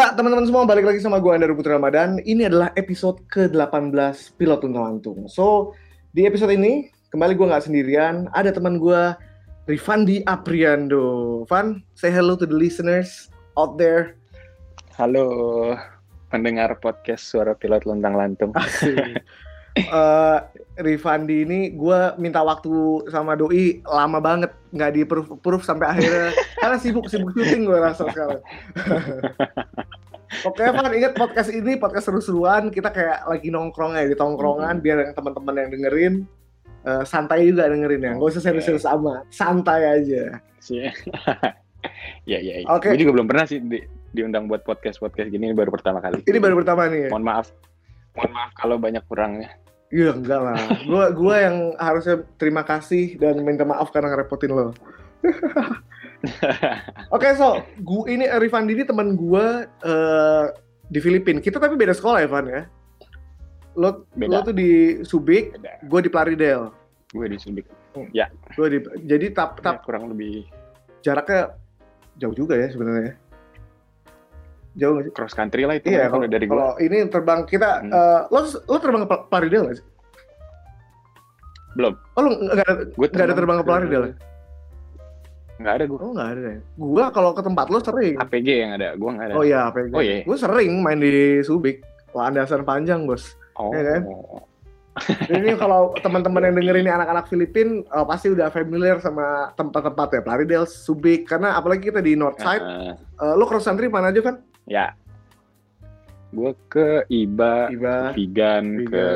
Ya, teman-teman semua balik lagi sama gue Andar Putra Ramadan. Ini adalah episode ke-18 Pilot Tuntang Lantung. So, di episode ini kembali gue nggak sendirian, ada teman gue Rifandi Apriando. Van, say hello to the listeners out there. Halo, pendengar podcast Suara Pilot Lontang Lantung. uh, Rifandi ini gue minta waktu sama Doi lama banget nggak di proof proof sampai akhirnya karena sibuk sibuk syuting gue rasa sekarang. Oke Van inget podcast ini podcast seru-seruan kita kayak lagi nongkrong ya di tongkrongan hmm. biar teman-teman yang dengerin uh, santai juga dengerin ya nggak usah serius-serius sama santai aja. ya ya. ya. Oke. Okay. Gue juga belum pernah sih di, diundang buat podcast podcast gini ini baru pertama kali. Ini baru pertama nih. Mohon maaf mohon maaf kalau banyak kurangnya. Iya enggak lah. Gua gua yang harusnya terima kasih dan minta maaf karena ngerepotin lo. Oke, okay, so gua ini Rifan Didi teman gua uh, di Filipina. Kita tapi beda sekolah Evan ya. Lo beda. lo tuh di Subic, gue di Plaridel. Gue di Subic. Hmm. Ya. Gue di jadi tap tap ya, kurang lebih jaraknya jauh juga ya sebenarnya. Jauh gak sih? Cross country lah itu. Iya, kalau dari Kalau ini terbang kita, hmm. uh, lo lo terbang ke Plaridel nggak sih? Belum. Oh lo nggak ada nggak ada terbang ke Plaridel? Nggak ada gue. Oh nggak ada. Gue kalau ke tempat lo sering. APG yang ada, gue nggak ada. Oh iya APG. Oh iya. Gue sering main di Subic. Landasan panjang bos. Oh. Ya kan? ini kalau teman-teman yang denger ini anak-anak Filipin uh, pasti udah familiar sama tempat-tempat ya Plaridel, Subic karena apalagi kita di North Side. Uh, uh, lo cross country mana aja kan? Ya. Gue ke Iba, Iba Vigan, ke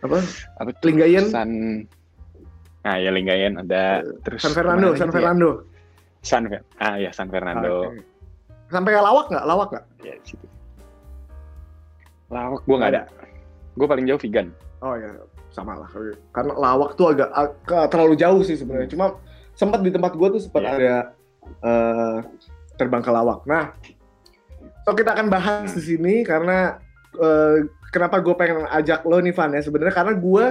apa? Apa Linggayen? San Ah ya Linggayen ada terus San Fernando, San Fernando. Ya? San Ah ya San Fernando. Okay. Sampai ke Lawak nggak? Lawak nggak? Ya situ. Lawak gue nggak ada. Gue paling jauh Vigan. Oh ya sama lah. Karena Lawak tuh agak, agak terlalu jauh sih sebenarnya. Cuma sempat di tempat gue tuh sempat yeah. ada uh, terbang ke lawak. Nah, so kita akan bahas di sini karena uh, kenapa gue pengen ajak lo nih Van ya sebenarnya karena gue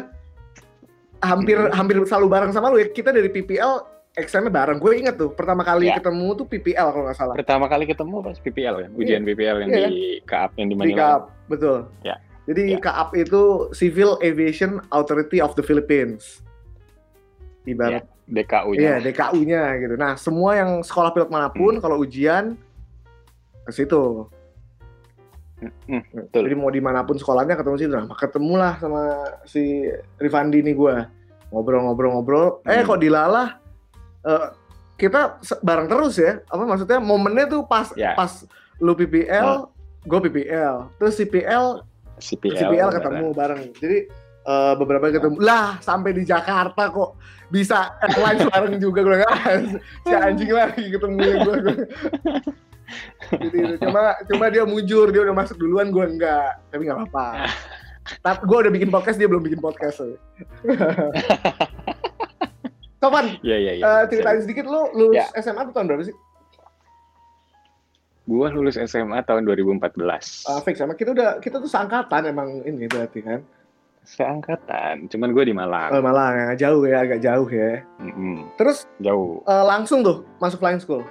hampir hmm. hampir selalu bareng sama lo ya kita dari PPL examnya bareng gue inget tuh pertama kali ya. ketemu tuh PPL kalau nggak salah pertama kali ketemu pas PPL ya ujian yeah. PPL yang yeah. di KAP yang di Manila di KAP betul ya jadi ya. KAP itu Civil Aviation Authority of the Philippines ibarat ya. DKU-nya. Iya, DKU-nya gitu. Nah, semua yang sekolah pilot mana pun hmm. kalau ujian ke situ. Hmm, betul. Jadi mau di mana pun sekolahnya ketemu situ. Nah, ketemulah sama si Rifandi nih gue. Ngobrol-ngobrol-ngobrol. Eh, hmm. Eh, kok dilalah uh, kita bareng terus ya. Apa maksudnya momennya tuh pas yeah. pas lu PPL, oh. gue PPL. Terus CPL CPL, CPL ketemu bareng. Jadi uh, beberapa ketemu lah sampai di Jakarta kok bisa live bareng juga gue nggak si anjing lagi ketemu gue gue jadi cuma cuma dia mujur dia udah masuk duluan gue enggak tapi nggak apa-apa tapi gue udah bikin podcast dia belum bikin podcast Kapan? Iya iya iya. Uh, ceritain sedikit lu lulus ya. SMA tuh tahun berapa sih? Gua lulus SMA tahun 2014. Uh, fix sama kita udah kita tuh seangkatan emang ini berarti kan seangkatan, cuman gue di Malang. Oh, Malang ya, jauh ya, agak jauh ya. Mm-hmm. Terus jauh. Uh, langsung tuh masuk flying school.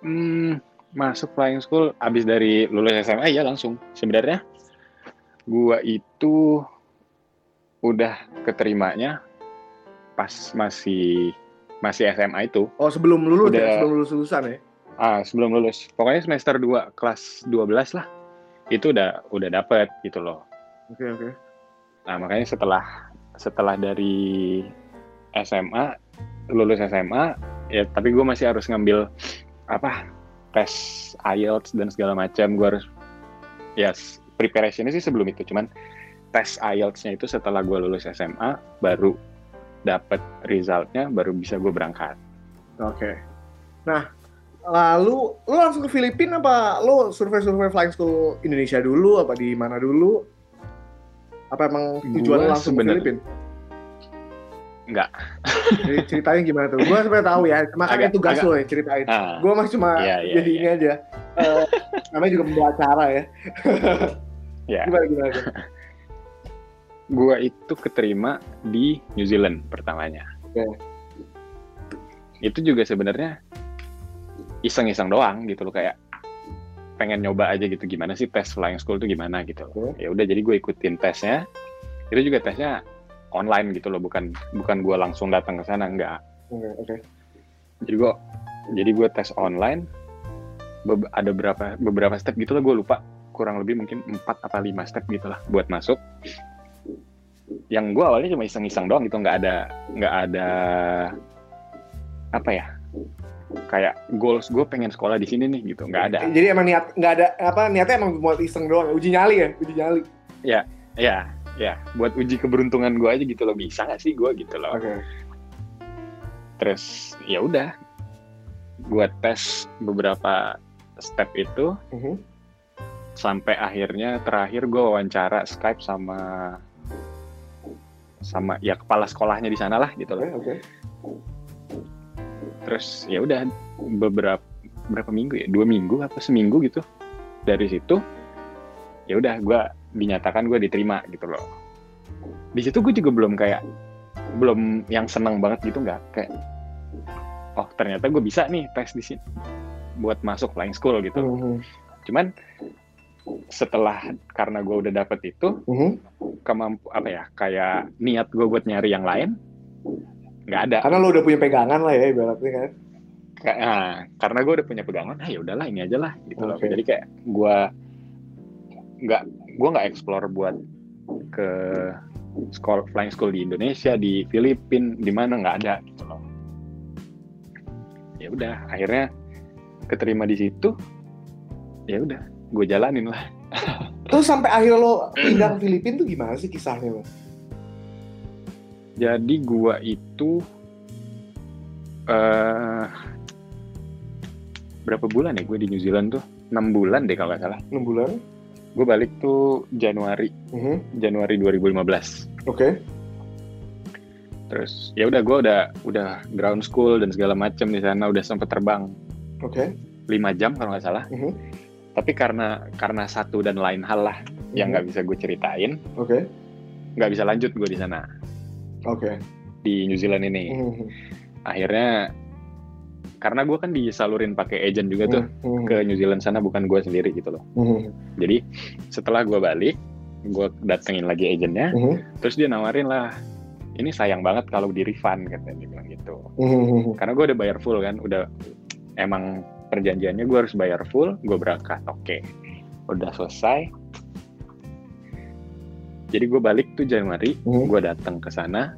Hmm, masuk flying school abis dari lulus SMA ya langsung. Sebenarnya gue itu udah keterimanya pas masih masih SMA itu. Oh, sebelum lulus ya? udah, ya, sebelum lulus lulusan ya? Ah, sebelum lulus. Pokoknya semester 2 kelas 12 lah. Itu udah udah dapet gitu loh. Oke okay, oke. Okay. Nah makanya setelah setelah dari SMA lulus SMA ya tapi gue masih harus ngambil apa tes IELTS dan segala macam gue harus ya yes, preparationnya sih sebelum itu cuman tes IELTS-nya itu setelah gue lulus SMA baru dapat resultnya baru bisa gue berangkat. Oke. Okay. Nah lalu lu langsung ke Filipina apa lu survei-survei flying school Indonesia dulu apa di mana dulu? Apa emang tujuan langsung ke Filipina? Enggak. Jadi ceritanya gimana tuh? Gue sebenarnya tahu ya, makanya tugas agak, lo ya ceritain. Uh, gue masih cuma iya, iya, jadi iya. ini aja. Uh, namanya juga pembawa acara ya. ya. Gimana gimana? Gue itu keterima di New Zealand pertamanya. Okay. Itu juga sebenarnya iseng-iseng doang gitu loh kayak pengen nyoba aja gitu gimana sih tes flying school itu gimana gitu. Ya udah jadi gue ikutin tesnya. Itu juga tesnya online gitu loh bukan bukan gue langsung datang ke sana enggak. Oke. jadi gue jadi gue tes online Be- ada berapa beberapa step gitu lah gue lupa. Kurang lebih mungkin 4 apa 5 step gitu lah buat masuk. Yang gue awalnya cuma iseng-iseng doang gitu nggak ada nggak ada apa ya kayak goals gue pengen sekolah di sini nih gitu nggak ada Jadi emang niat nggak ada apa niatnya emang buat iseng doang, uji nyali ya, uji nyali. ya ya buat uji keberuntungan gue aja gitu loh bisa nggak sih gue gitu loh Oke. terus ya udah gue tes beberapa step itu Mhm. sampai akhirnya terakhir gue wawancara Skype sama sama ya kepala sekolahnya di sana lah gitu loh. oke. Terus ya udah beberapa berapa minggu ya dua minggu apa seminggu gitu dari situ ya udah gue dinyatakan gue diterima gitu loh. Di situ gue juga belum kayak belum yang senang banget gitu nggak kayak oh ternyata gue bisa nih tes di sini buat masuk flying school gitu. Mhm. Cuman setelah karena gue udah dapet itu Mhm. kemampu apa ya kayak niat gue buat nyari yang lain nggak ada Karena lo udah punya pegangan lah ya ibaratnya kan. Nah, karena gue udah punya pegangan ah ya udahlah ini aja lah gitu loh Oke. jadi kayak gue nggak gue nggak explore buat ke school flying school di Indonesia di Filipina di mana nggak ada gitu loh ya udah akhirnya keterima di situ ya udah gue jalanin lah Terus sampai akhir lo pindah ke Filipina tuh gimana sih kisahnya, Bang? Jadi gua itu eh berapa bulan ya gue di New Zealand tuh? 6 bulan deh kalau nggak salah. 6 bulan. Gue balik tuh Januari Mhm. Januari 2015. Oke. Terus ya udah gue udah udah ground school dan segala macam di sana udah sempet terbang Oke. 5 jam kalau nggak salah. Mhm. Tapi karena karena satu dan lain hal lah yang Mhm. nggak bisa gue ceritain, Oke. nggak bisa lanjut gue di sana Oke. di New Zealand ini. Mhm. Akhirnya karena gue kan disalurin pakai agent juga tuh Mhm. ke New Zealand sana bukan gue sendiri gitu loh. Mhm. Jadi setelah gue balik, gue datengin lagi agentnya, Mhm. terus dia nawarin lah, ini sayang banget kalau di refund katanya dia bilang gitu. Mhm. Karena gue udah bayar full kan, udah emang perjanjiannya gue harus bayar full, gue berangkat, oke, udah selesai. Jadi gue balik tuh Januari, Mhm. gue datang ke sana,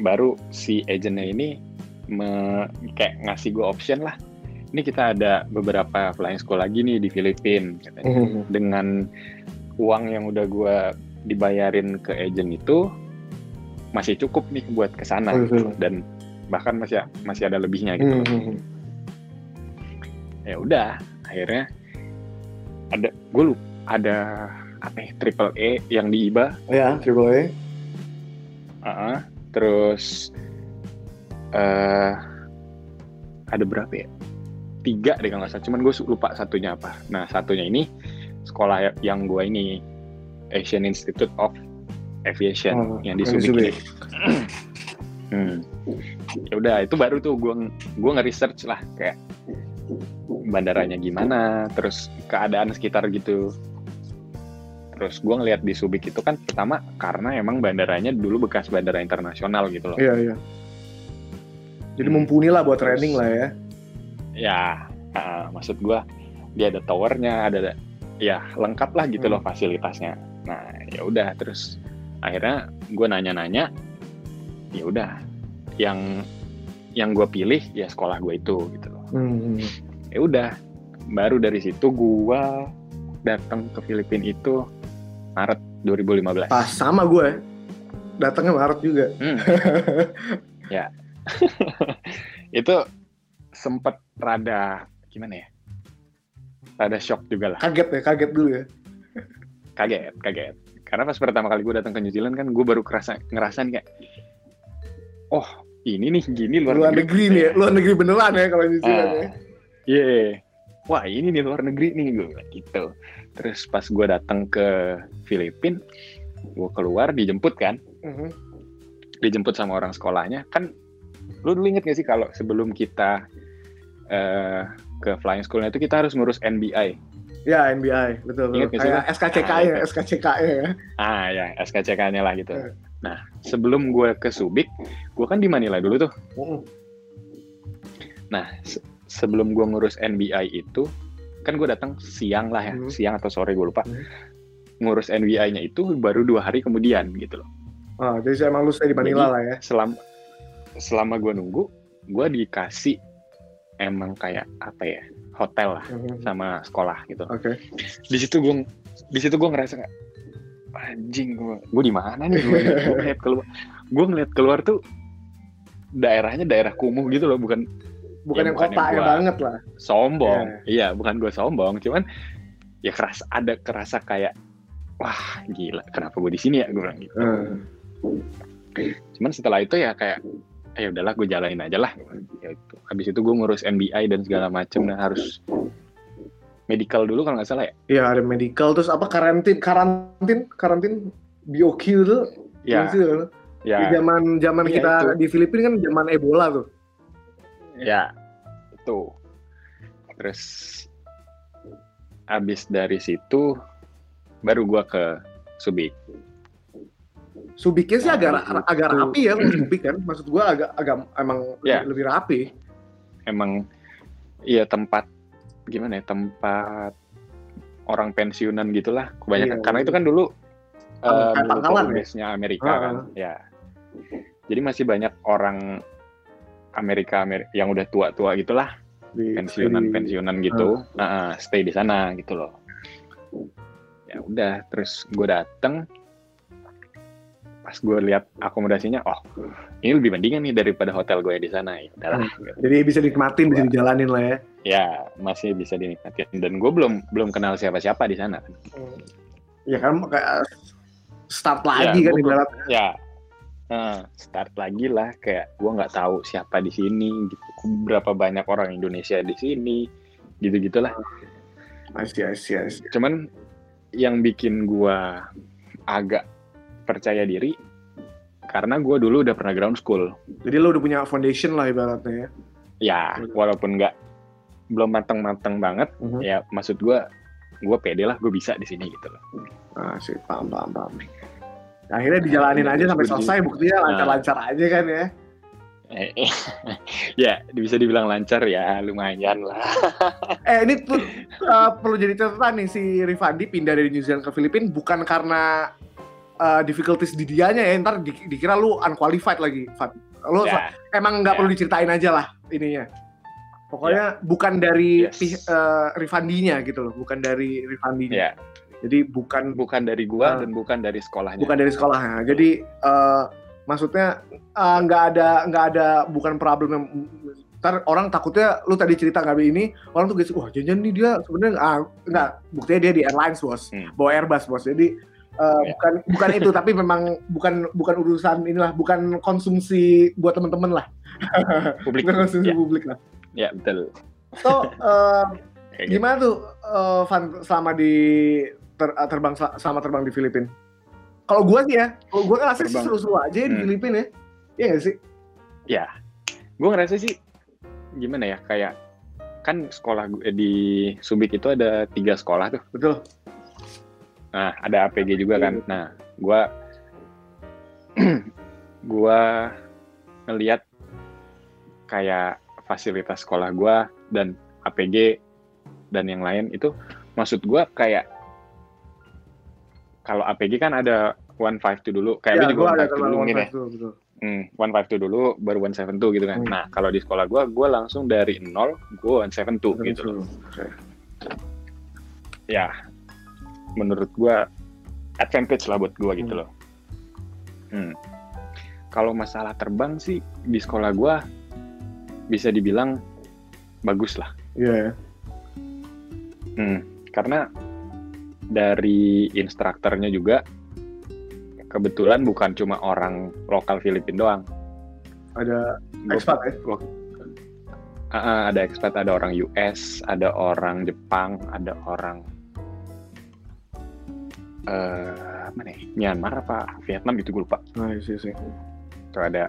baru si agentnya ini me, kayak ngasih gue option lah. Ini kita ada beberapa flying school lagi nih di Filipina katanya Mhm. dengan uang yang udah gue dibayarin ke agent itu masih cukup nih buat ke sana Oh, gitu. dan bahkan masih masih ada lebihnya gitu. Mhm. Ya udah, akhirnya ada gue lupa ada apa ya, triple E yang di IBA, Ya, triple A. uh-uh. terus eh ada berapa ya? Tiga deh kalau nggak salah. Cuman gue lupa satunya apa. Nah satunya ini sekolah yang gue ini Asian Institute of Aviation Oh, yang di. Subic. hmm. Ya udah itu baru tuh gue gue nge-research lah kayak bandaranya gimana, terus keadaan sekitar gitu. Terus gue ngeliat di Subic itu kan pertama karena emang bandaranya dulu bekas bandara internasional gitu loh. Iya, iya. Jadi mumpuni lah buat training lah ya. Ya, uh, maksud gue dia ada towernya, ada ya lengkap lah gitu loh fasilitasnya. Nah ya udah terus akhirnya gue nanya-nanya, ya udah yang yang gue pilih ya sekolah gue itu gitu loh. Mhm. Ya udah baru dari situ gue datang ke Filipina itu Maret 2015. Pas sama gue. Datangnya Maret juga. Hmm. ya. itu sempet rada gimana ya? Rada shock juga lah. Kaget ya, kaget dulu ya. Kaget, kaget. Karena pas pertama kali gue datang ke New Zealand kan gue baru kerasa ngerasain kayak oh, ini nih gini luar, Luar negeri nih ya, luar negeri beneran ya kalau New Zealand ya. Ah, Iya. Wah, ini nih luar negeri nih gue gitu. Terus pas gue datang ke Filipina, gue keluar dijemput kan. Mhm. dijemput sama orang sekolahnya kan lu dulu inget gak sih kalau sebelum kita eh, ke flying schoolnya itu kita harus ngurus NBI. Ya NBI betul betul. Kayak? SKCK Ah, ya. SKCK ya. Ah ya, SKCK-nya lah gitu. Eh. Nah, sebelum gue ke Subic, gue kan di Manila dulu tuh. Mm-mm. Nah, se- sebelum gue ngurus NBI itu, kan gue datang siang lah ya, Hmm. siang atau sore gue lupa. Hmm. Ngurus NBI-nya itu baru dua hari kemudian gitu loh. Ah, jadi saya emang lu stay di Manila Jadi- lah ya. Selama selama gue nunggu, gue dikasih emang kayak apa ya hotel lah Mhm. sama sekolah gitu. Oke. Di situ gue di situ gue ngerasa anjing gue gue di mana nih gue ngeliat keluar gue ngeliat keluar tuh daerahnya daerah kumuh gitu loh bukan Bukan Ya, yang bukan yang kota ya gua- banget lah. sombong. Iya. Bukan gue sombong cuman ya keras ada kerasa kayak wah gila kenapa gue di sini ya? Gue bilang gitu. Hmm. cuman setelah itu ya kayak ya udahlah gue jalanin aja lah. Ya itu. Habis itu gue ngurus NBI dan segala macem dan harus medical dulu kalau nggak salah ya? Iya ada medical terus apa karantin karantin karantin BOQ itu ya Di ya zaman zaman Iya, kita itu. di Filipina kan zaman Ebola tuh. Ya itu terus habis dari situ baru gue ke Subic Subiknya sih Nah, agak itu- agak rapi ya Subik kan. Maksud gua agak agak emang Ya. lebih rapi. emang iya tempat gimana ya tempat orang pensiunan gitulah kebanyakan Iya. karena itu kan dulu eh, kayak pangkalan ya? Amerika Ah, kan ya jadi masih banyak orang Amerika Ameri- yang udah tua-tua gitulah. Di, pensiunan di- pensiunan gitu. Nah, ah, stay di sana gitu loh. Ya udah terus gue dateng. Pas gue lihat akomodasinya oh ini lebih mendingan nih daripada hotel gue di sana ya udahlah. Gitu. Jadi bisa nikmatin, bisa dijalanin lah ya. ya masih bisa dinikmatin. Dan gue belum belum kenal siapa-siapa di sana. Ya kan kayak start lagi Ya, kan gua- ibarat. ya eh, start lagi lah kayak gue nggak tahu siapa di sini gitu berapa banyak orang Indonesia di sini gitu gitulah see. cuman yang bikin gue agak percaya diri karena gue dulu udah pernah ground school Jadi lo udah punya foundation lah ibaratnya ya. ya walaupun nggak belum mateng-mateng banget Mhm. ya maksud gue gue pede lah gue bisa di sini gitu loh Ah, sih, paham, paham, paham. Akhirnya dijalanin Ya, aja sampai selesai, buktinya Nah. lancar-lancar aja kan ya. Eh, eh, ya bisa dibilang lancar ya lumayan lah Eh ini tuh uh, perlu jadi catatan nih si Rifandi pindah dari New Zealand ke Filipina bukan karena uh, difficulties di dianya ya ntar di- dikira lu unqualified lagi Fat. Lu ya, emang nggak Ya. perlu diceritain aja lah ininya. Pokoknya bukan dari Yes. uh, Rifandinya gitu loh, bukan dari Rifandinya. ya Jadi bukan bukan dari gua Ah. dan bukan dari sekolahnya bukan dari sekolah. Nah, Jadi uh, maksudnya uh, nggak ada nggak ada bukan problem yang ntar orang takutnya lu tadi cerita nggak ini orang tuh guys wah jangan nih dia sebenarnya ah, nggak buktinya dia di airlines bos Hmm. bawa Airbus bos jadi uh, Ya. bukan bukan itu tapi memang bukan bukan urusan inilah bukan konsumsi buat temen-temen lah publik bukan konsumsi ya, publik lah ya betul so uh, gitu. gimana tuh uh, Van selama di ter- uh, terbang sama terbang di Filipina kalau gua sih ya kalau gua kan rasanya Terbang. seru-seru aja ya di Hmm. Filipina ya. Iya nggak sih? Gue ngerasa sih gimana ya kayak kan sekolah gue di Subic itu ada tiga sekolah tuh. Betul. Nah ada APG juga kan. Nah gue gue ngelihat kayak fasilitas sekolah gue dan APG dan yang lain itu maksud gue kayak kalau APG kan ada 152 dulu kayak lu ya juga ada 152 terbang dulu mungkin ya betul betul Hmm, 152 dulu, baru 172 gitu kan. Hmm. Nah, kalau di sekolah gue, gue langsung dari nol, gue 172 gitu loh. Oke. Ya, menurut gue advantage lah buat gue gitu Hmm. loh. Hmm. Kalau masalah terbang sih di sekolah gue bisa dibilang bagus lah. iya ya Hmm, karena dari instrukturnya juga kebetulan bukan cuma orang lokal Filipina doang. ada expat ya ah, ada expat, ada orang US, ada orang Jepang, ada orang eh mana ya? Myanmar apa Vietnam gitu gue lupa. nah iya sih sih Itu ada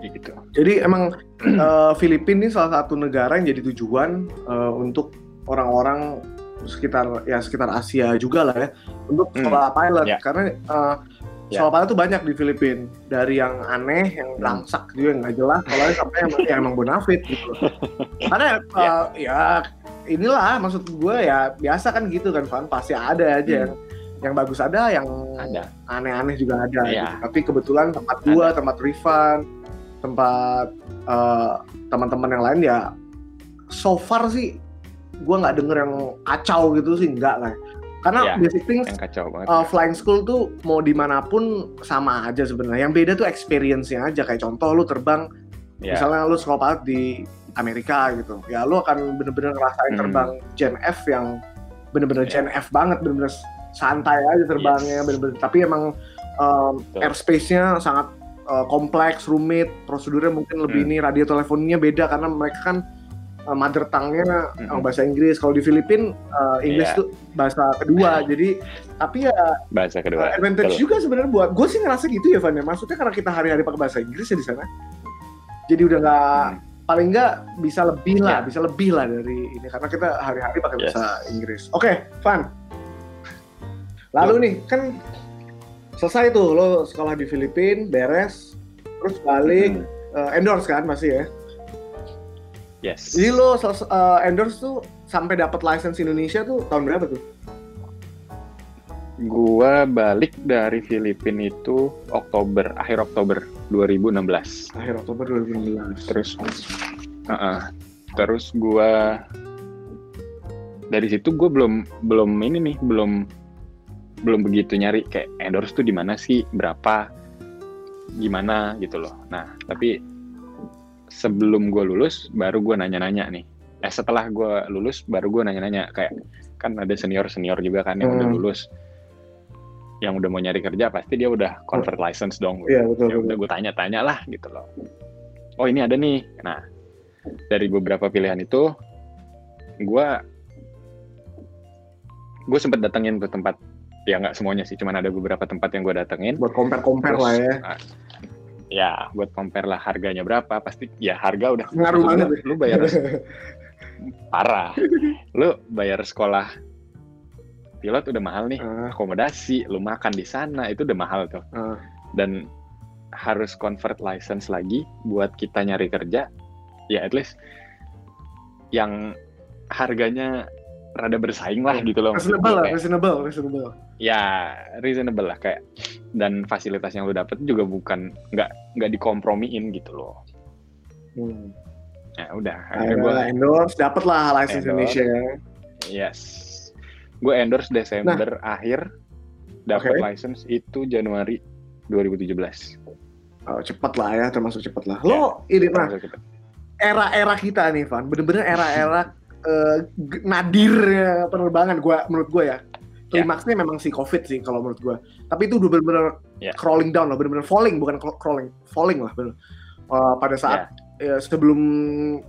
gitu. Jadi emang uh, Filipina ini salah satu negara yang jadi tujuan uh, untuk orang-orang sekitar ya sekitar Asia juga lah ya untuk Hmm. sekolah pilot Ya. karena uh, Ya. sekolah pilot tuh banyak di Filipina dari yang aneh, yang Hmm. rangsak juga yang nggak jelas, kalau sampai yang, yang emang bonafit gitu. Karena uh, ya inilah maksud gue ya biasa kan gitu kan Van pasti ada aja Hmm. yang yang bagus ada, yang Ada. aneh-aneh juga ada. Iya. gitu. Tapi kebetulan tempat gua, tempat Rifan, tempat eh, teman-teman yang lain ya so far sih gua nggak denger yang kacau gitu sih enggak lah. Karena Iya. basic things kacau banget. uh, flying school tuh mau di mana pun sama aja sebenarnya. Yang beda tuh experience-nya aja. Kayak contoh lu terbang, ya. misalnya lu sekolah pilot di Amerika gitu. Ya lu akan bener-bener ngerasain Hmm. terbang Gen F yang bener-bener Iya. Gen F banget, bener-bener santai aja terbangnya, Yes. bener-bener. Tapi emang um, Betul. airspace-nya sangat uh, kompleks, rumit, prosedurnya mungkin lebih Hmm. ini radio teleponnya beda karena mereka kan uh, mother tongue-nya Hmm. uh, bahasa Inggris. Kalau di Filipina uh, Inggris Iya. tuh bahasa kedua. jadi tapi ya Bahasa uh, kedua. advantage Betul. juga sebenarnya buat gue sih ngerasa gitu ya Van ya. Maksudnya karena kita hari-hari pakai bahasa Inggris ya di sana. Jadi udah nggak Hmm. paling nggak bisa lebih lah, Ya. bisa lebih lah dari ini karena kita hari-hari pakai Yes. bahasa Inggris. Oke, Van. Lalu nih kan selesai tuh lo sekolah di Filipina, beres, terus balik Hmm. eh, endorse kan masih ya. Yes. Jadi lo eh, endorse tuh sampai dapat license Indonesia tuh tahun berapa tuh? Gua balik dari Filipina itu Oktober, akhir Oktober 2016. Akhir Oktober 2016. Terus, uh-uh. terus gua dari situ gue belum belum ini nih belum belum begitu nyari kayak endorse tuh di mana sih berapa gimana gitu loh. Nah tapi sebelum gue lulus baru gue nanya-nanya nih. Eh setelah gue lulus baru gue nanya-nanya kayak kan ada senior senior juga kan yang udah Hmm. lulus yang udah mau nyari kerja pasti dia udah convert license dong Iya betul ya betul. udah gue tanya-tanya lah gitu loh. Oh ini ada nih. Nah dari beberapa pilihan itu, gue gue sempet datengin ke tempat ya nggak semuanya sih, cuman ada beberapa tempat yang gue datengin. Buat compare-compare Terus, lah ya. Ya buat compare lah harganya berapa pasti ya harga udah Ngaruh banget ya. lu bayar parah lu bayar sekolah pilot udah mahal nih Ah, akomodasi lu makan di sana itu udah mahal tuh ah. dan harus convert license lagi buat kita nyari kerja ya at least yang harganya rada bersaing lah gitu loh reasonable lah, reasonable, reasonable. ya reasonable lah kayak dan fasilitas yang lu dapet juga bukan nggak nggak dikompromiin gitu loh Hmm. ya udah akhirnya gue endorse, dapet lah license Endorse. Indonesia. yes gue endorse Desember akhir dapat Oke. license itu Januari 2017 Oh, cepet lah ya, termasuk cepet lah. Lo ini nah, era-era kita nih, Van, bener-bener era-era eh, g- nadirnya penerbangan gua menurut gua ya. Klimaksnya memang si COVID sih kalau menurut gua. Tapi itu udah bener-bener Ya. crawling down lah, bener-bener falling bukan craw- crawling, falling lah bener. Eh, pada saat ya, sebelum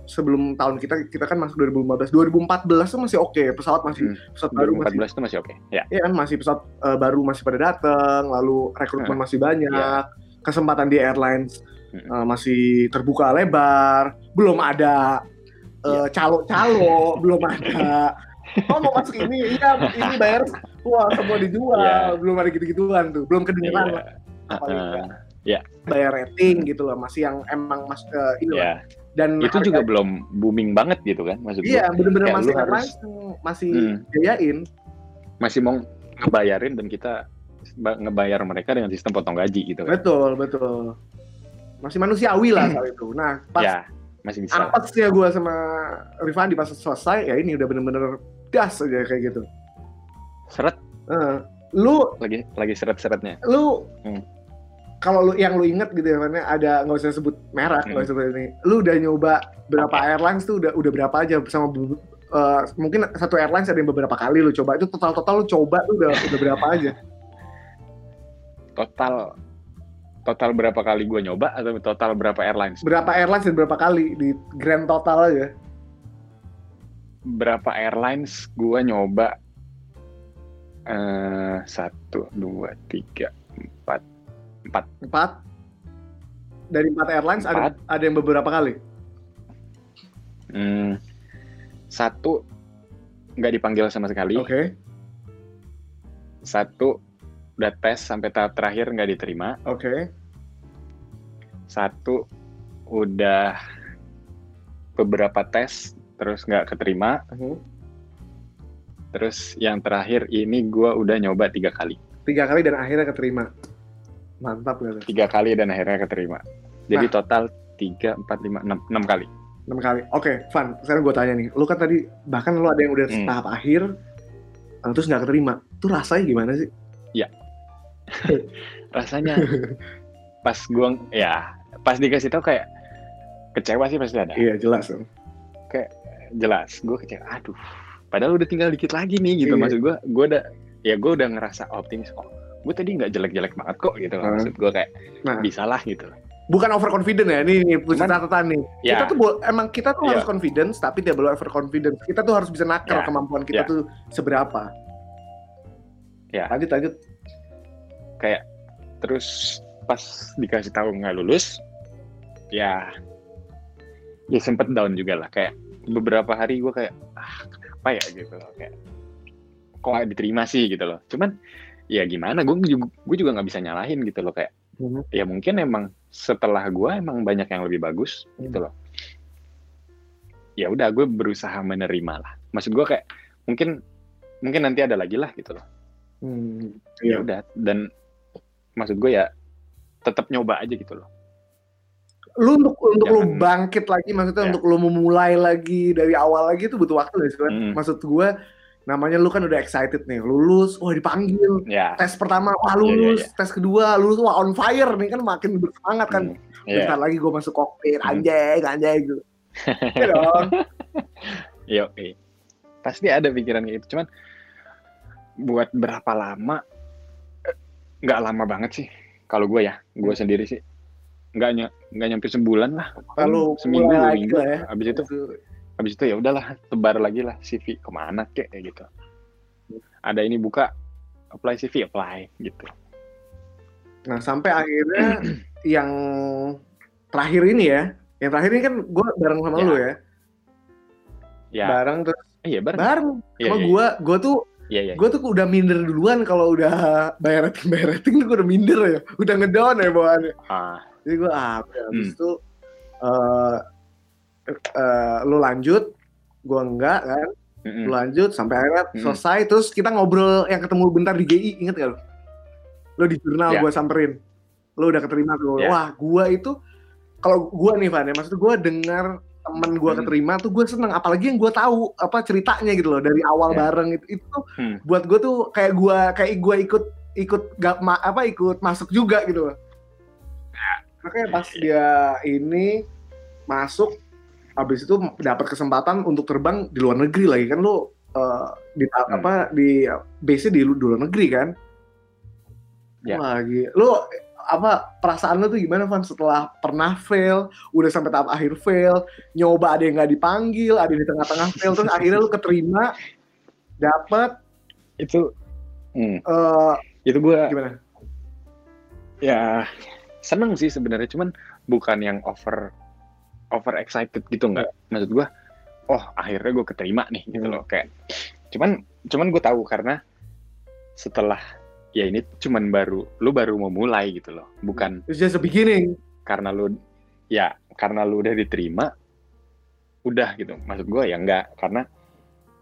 sebelum tahun kita kita kan masuk 2015, 2014 tuh masih oke, pesawat masih Hmm. pesawat baru masih 2014 itu masih oke ya Iya kan masih pesawat eh, baru masih pada datang, lalu rekrutmen masih banyak, Iya. kesempatan di airlines Mm-mm. eh, masih terbuka lebar, belum ada Iya. eh, calo-calo, belum ada. Oh mau masuk ini, iya ini bayar, wah semua dijual, Iya. belum ada gitu-gituan tuh, belum kedengeran Iya. lah, Uh-uh. nggak bayar rating gitu loh, masih yang emang mas eh, ini lah. ya Dan itu harga- juga belum booming banget gitu kan maksud iya gua bener-bener kayak masih harus- masih Hmm. biayain. masih mau ngebayarin dan kita ba- ngebayar mereka dengan sistem potong gaji gitu kan Betul betul, masih manusiawi lah saat itu. Nah pas ya masih bisa apesnya gue sama Rifandi pas selesai ya ini udah bener-bener das aja kayak gitu. seret Eh, lu lagi lagi seret-seretnya lu Hmm. kalau lu yang lu inget gitu ya mana ada nggak usah sebut merek nggak usah sebut ini. Lu udah nyoba berapa Hmm. Oke. airlines tuh udah udah berapa aja sama eh, mungkin satu airlines ada yang beberapa kali lu coba itu total total lu coba tuh udah udah berapa aja? total total berapa kali gue nyoba atau total berapa airlines Berapa airlines dan berapa kali di grand total aja? berapa airlines gue nyoba eh satu dua tiga empat empat Empat. dari empat airlines ada Empat. ada yang beberapa kali. Hmm, satu nggak dipanggil sama sekali. Oke, Satu udah tes sampai tahap terakhir nggak diterima. oke, Satu udah beberapa tes terus nggak keterima. Mhm. Terus yang terakhir ini gua udah nyoba tiga kali. tiga kali dan akhirnya keterima. Mantap gak? Tiga kali dan akhirnya keterima. Jadi Nah. total tiga, empat, lima, enam, enam kali. enam kali. Oke, Van. Sekarang gue tanya nih, lu kan tadi bahkan lu ada yang udah Hmm. tahap akhir, terus nggak keterima. Tuh rasanya gimana sih? Rasanya pas gua ya pas dikasih tau kayak kecewa sih pasti ada. Iya jelas dong. Jelas, gue kecewa. Aduh, padahal udah tinggal dikit lagi nih gitu. Iya. Maksud gue, gue udah ya gue udah ngerasa optimis. Oh, gue tadi nggak jelek-jelek banget kok gitu. Hmm. Maksud gue kayak Nah, bisa lah gitu. bukan overconfident ya, ini punya catatan nih. Ya, Kita tuh emang kita tuh Iya. harus confidence, tapi tidak boleh overconfidence. Kita tuh harus bisa nakar Ya. kemampuan kita Ya. tuh seberapa. Ya. Lanjut, lanjut. Kayak terus pas dikasih tahu nggak lulus, ya ya sempet down juga lah. Kayak beberapa hari gue kayak ah kenapa ya? gitu loh. Kayak kok nggak diterima sih? gitu loh. Cuman ya gimana? Gue juga gue juga nggak bisa nyalahin gitu loh. Kayak Mhm. ya mungkin emang setelah gue emang banyak yang lebih bagus gitu loh. Ya udah gue berusaha menerima lah. Maksud gue kayak mungkin mungkin nanti ada lagi lah gitu loh. Hmm, ya iya. udah dan maksud gue ya tetap nyoba aja gitu loh Lu untuk untuk lu Jangan- bangkit lagi, maksudnya Ya. untuk lu memulai lagi dari awal lagi itu butuh waktu guys. kan? Mm. Maksud gue, namanya lu kan udah excited nih, lulus, wah dipanggil, ya tes pertama wah Iya, lulus, iya, tes kedua lulus wah on fire nih kan makin bersemangat kan. hmm, ya Bentar lagi gue masuk kokpit, Hmm. anjay, anjay gitu. Iya dong. Yo, pasti ada pikiran kayak gitu. Cuman buat berapa lama? Nggak lama banget sih. Kalau gue ya, gue sendiri sih nggak ny- nggak nyampe sebulan lah. Lalu seminggu, dua minggu. ya. Habis itu, habis itu ya udahlah, tebar lagi lah CV ke mana kek kayak gitu. Ada ini buka, apply CV, apply gitu. Nah sampai akhirnya yang terakhir ini ya, yang terakhir ini kan gue bareng sama Ya. lu ya, Ya, bareng terus iya bareng. bareng Iya, sama iya, gue, gue tuh iya, iya. gue tuh udah minder duluan kalau udah bayar rating bayar rating tuh gue udah minder ya, udah ngedown ya bawaannya. Ah, Jadi gue ah, habis Hmm. itu eh eh, lu lanjut, gue enggak kan, mm-mm. lu lanjut sampai akhirnya Hmm. selesai, terus kita ngobrol yang ketemu bentar di GI, inget gak lu? Lu di jurnal Ya. gue samperin, lu udah keterima tuh, Ya. wah gue itu kalau gue nih Van ya, maksud gue dengar temen gue Hmm. keterima tuh gue seneng, apalagi yang gue tahu apa ceritanya gitu loh dari awal Ya. bareng itu, itu tuh Hmm. buat gue tuh kayak gue kayak gue ikut ikut gak ma- apa ikut masuk juga gitu loh. Makanya pas dia ini masuk habis itu dapat kesempatan untuk terbang di luar negeri lagi kan lo eh, di Hmm. apa di base di, lu- di luar negeri kan. Ya. Lagi lo apa perasaan lo tuh gimana Van? Setelah pernah fail, udah sampai tahap akhir fail, nyoba ada yang nggak dipanggil, ada yang di tengah-tengah fail, terus akhirnya lo keterima, dapat Itu, hmm, eh, itu gue gimana? ya seneng sih sebenarnya cuman bukan yang over over excited gitu nggak. Maksud gua oh akhirnya gue keterima nih gitu loh kayak cuman cuman gue tahu karena setelah ya ini cuman baru lu baru mau mulai gitu loh. Bukan It's just a beginning. karena lu ya karena lu udah diterima udah gitu. Maksud gue ya enggak karena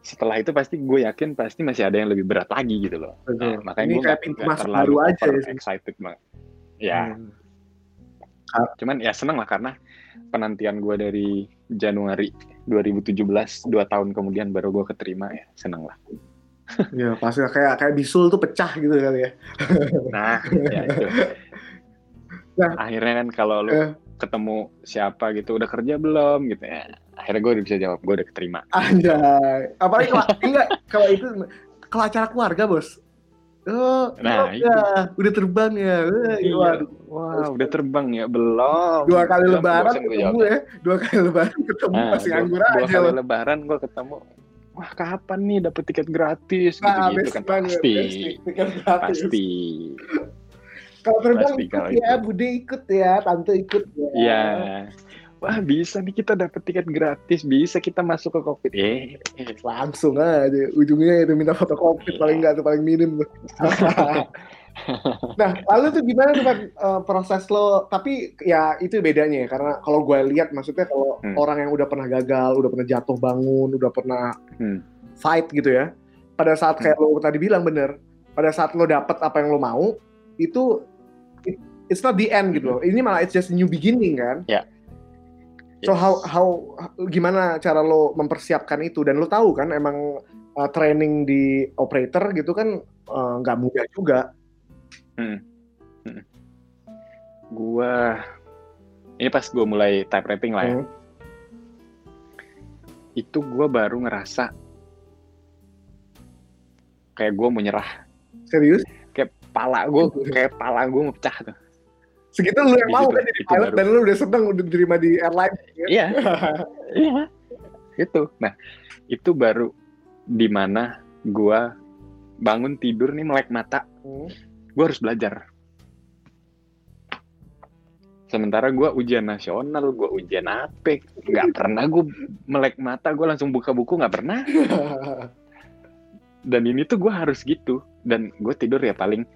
setelah itu pasti gue yakin pasti masih ada yang lebih berat lagi gitu loh. Betul. Nah, makanya Ini gue kayak nggak- pintu masuk baru aja excited banget. Ya. Hmm. cuman ya seneng lah karena penantian gue dari Januari 2017 dua tahun kemudian baru gue keterima ya seneng lah Ya pasti kayak kayak bisul tuh pecah gitu kali ya. nah ya itu Nah. akhirnya kan kalau lu Eh. ketemu siapa gitu udah kerja belum gitu ya akhirnya gue udah bisa jawab gue udah keterima Anjay. Apalagi kalau enggak kalau itu kalau acara keluarga, Bos. Oh, Nah, ya, udah terbang ya. Eh, Iya. wah udah terbang ya belum Dua kali Belum, lebaran ketemu ya. Dua kali lebaran ketemu Nah, masih dua, nganggur dua aja kali loh. lebaran gue ketemu wah kapan nih dapet tiket gratis Nah, gitu gitu kan banget, pasti gratis. pasti Kalau terbang Pasti ikut ya, itu. Bude ikut ya, Tante ikut ya. Iya. Wah bisa nih kita dapat tiket gratis, bisa kita masuk ke kokpit. Eh. Langsung aja, ujungnya itu minta foto covid paling nggak tuh paling minim tuh. nah, lalu tuh gimana tuh Pan, eh, proses lo? Tapi ya itu bedanya ya, karena kalau gue lihat maksudnya kalau Hmm. orang yang udah pernah gagal, udah pernah jatuh bangun, udah pernah Hmm. fight gitu ya. Pada saat kayak lo tadi bilang bener, pada saat lo dapet apa yang lo mau, itu it- it's not the end gitu loh. Ini malah it's just a new beginning kan. Ya. So Yes. how how gimana cara lo mempersiapkan itu dan lo tahu kan emang uh, training di operator gitu kan uh, nggak mudah juga. Hmm. Hmm. Gua ini pas gue mulai type rating lah ya. Hmm. Itu gua baru ngerasa kayak gue mau nyerah. Serius? Kayak pala gue, kayak pala gue mau pecah tuh. Segitu lo yang mau kan jadi pilot baru. dan lo udah seneng udah diterima di airline. ya? Iya, iya, itu. Nah, itu baru di mana gua bangun tidur nih melek mata, Hmm. Gue harus belajar. Sementara gue ujian nasional, gue ujian apa, nggak pernah gue melek mata, gue langsung buka buku nggak pernah. Dan ini tuh gue harus gitu. Dan gue tidur ya paling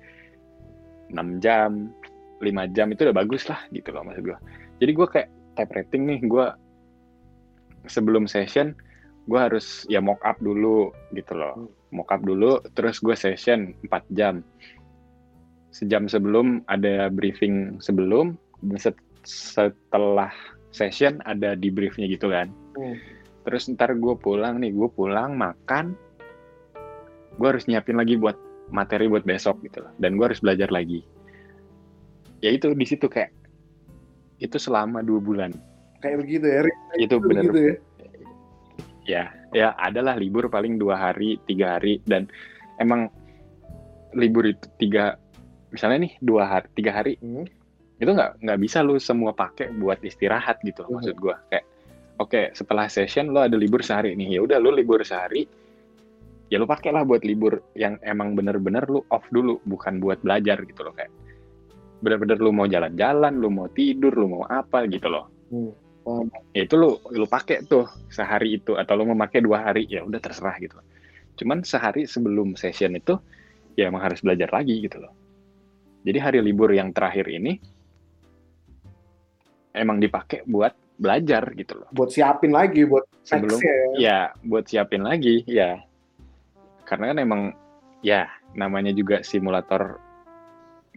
6 jam, 5 jam itu udah bagus lah gitu loh maksud gue. Jadi gue kayak type rating nih, gue sebelum session gue harus ya mock up dulu gitu loh. Mock up dulu, terus gue session 4 jam. Sejam sebelum ada briefing sebelum, dan set- setelah session ada debriefnya gitu kan. Hmm. Terus ntar gue pulang nih, gue pulang makan, gue harus nyiapin lagi buat materi buat besok gitu loh. Dan gue harus belajar lagi. Ya itu di situ kayak itu selama dua bulan. Kayak begitu ya. Itu bener Begitu ya. ya ya adalah libur paling dua hari tiga hari dan emang libur itu tiga misalnya nih dua hari tiga hari Hmm. itu nggak nggak bisa lu semua pakai buat istirahat gitu loh, Mhm. maksud gua kayak oke setelah session lo ada libur sehari nih ya udah lu libur sehari ya lu pakai lah buat libur yang emang bener-bener lu off dulu bukan buat belajar gitu loh kayak bener-bener lu mau jalan-jalan lu mau tidur lu mau apa gitu loh Hmm. ya itu lu lu pakai tuh sehari itu atau lu memakai dua hari ya udah terserah gitu cuman sehari sebelum session itu ya emang harus belajar lagi gitu loh jadi hari libur yang terakhir ini emang dipakai buat belajar gitu loh Buat siapin lagi buat sebelum ya. ya buat siapin lagi ya karena kan emang ya namanya juga simulator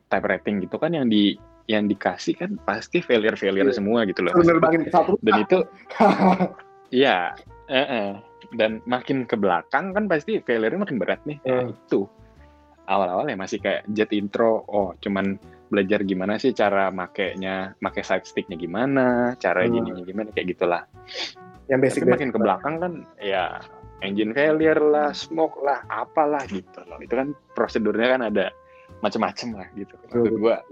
type rating gitu kan yang di yang dikasih kan pasti failure failure Iya. semua gitu loh Penerbangin pesawat dan itu Iya, eh, eh. dan makin ke belakang kan pasti failure makin berat nih. Hmm. Nah, itu awal-awal ya masih kayak jet intro, oh cuman belajar gimana sih cara makainya, make side sticknya gimana, cara Hmm. gininya gimana kayak gitulah. yang basic Tapi makin ke belakang kan ya engine failure lah, smoke lah, apalah gitu loh. Itu kan prosedurnya kan ada macam-macam lah gitu. Maksud gua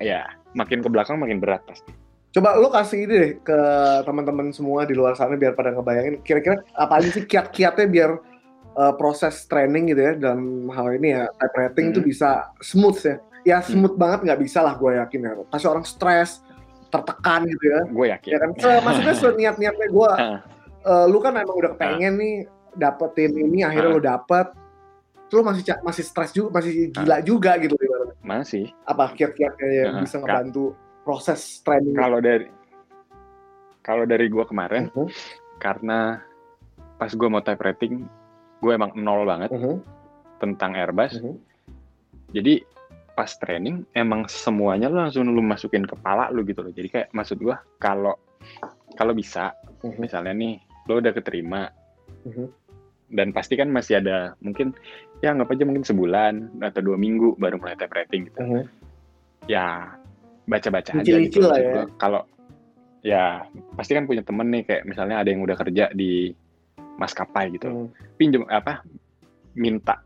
ya makin ke belakang makin berat pasti. Coba lu kasih ini deh ke teman-teman semua di luar sana biar pada ngebayangin kira-kira apa aja sih kiat-kiatnya biar uh, proses training gitu ya dalam hal ini ya type rating itu Hmm. bisa smooth ya. Ya smooth banget nggak bisa lah gue yakin ya. Pasti orang stres, tertekan gitu ya. Gue yakin. Ya kan, Se- maksudnya seniat-niatnya gue, Ah. uh, lu kan emang udah pengen nih dapetin ini, akhirnya lu dapet, lu masih masih stres juga, masih gila juga gitu. ibaratnya. Masih. Apa kiat-kiatnya yang Ah, bisa ngebantu proses training? kalau dari kalau dari gua kemarin Mhm, karena pas gua mau type rating gue emang nol banget mhm, tentang Airbus mhm. jadi pas training emang semuanya lu langsung lu masukin kepala lu gitu loh jadi kayak maksud gua kalau kalau bisa Mhm. misalnya nih lo udah keterima Mhm. dan pasti kan masih ada mungkin ya anggap aja mungkin sebulan atau dua minggu baru mulai type rating gitu Mhm. ya baca-baca aja gitu lah ya. Kalau ya pasti kan punya temen nih kayak misalnya ada yang udah kerja di maskapai gitu, Mhm. pinjem apa minta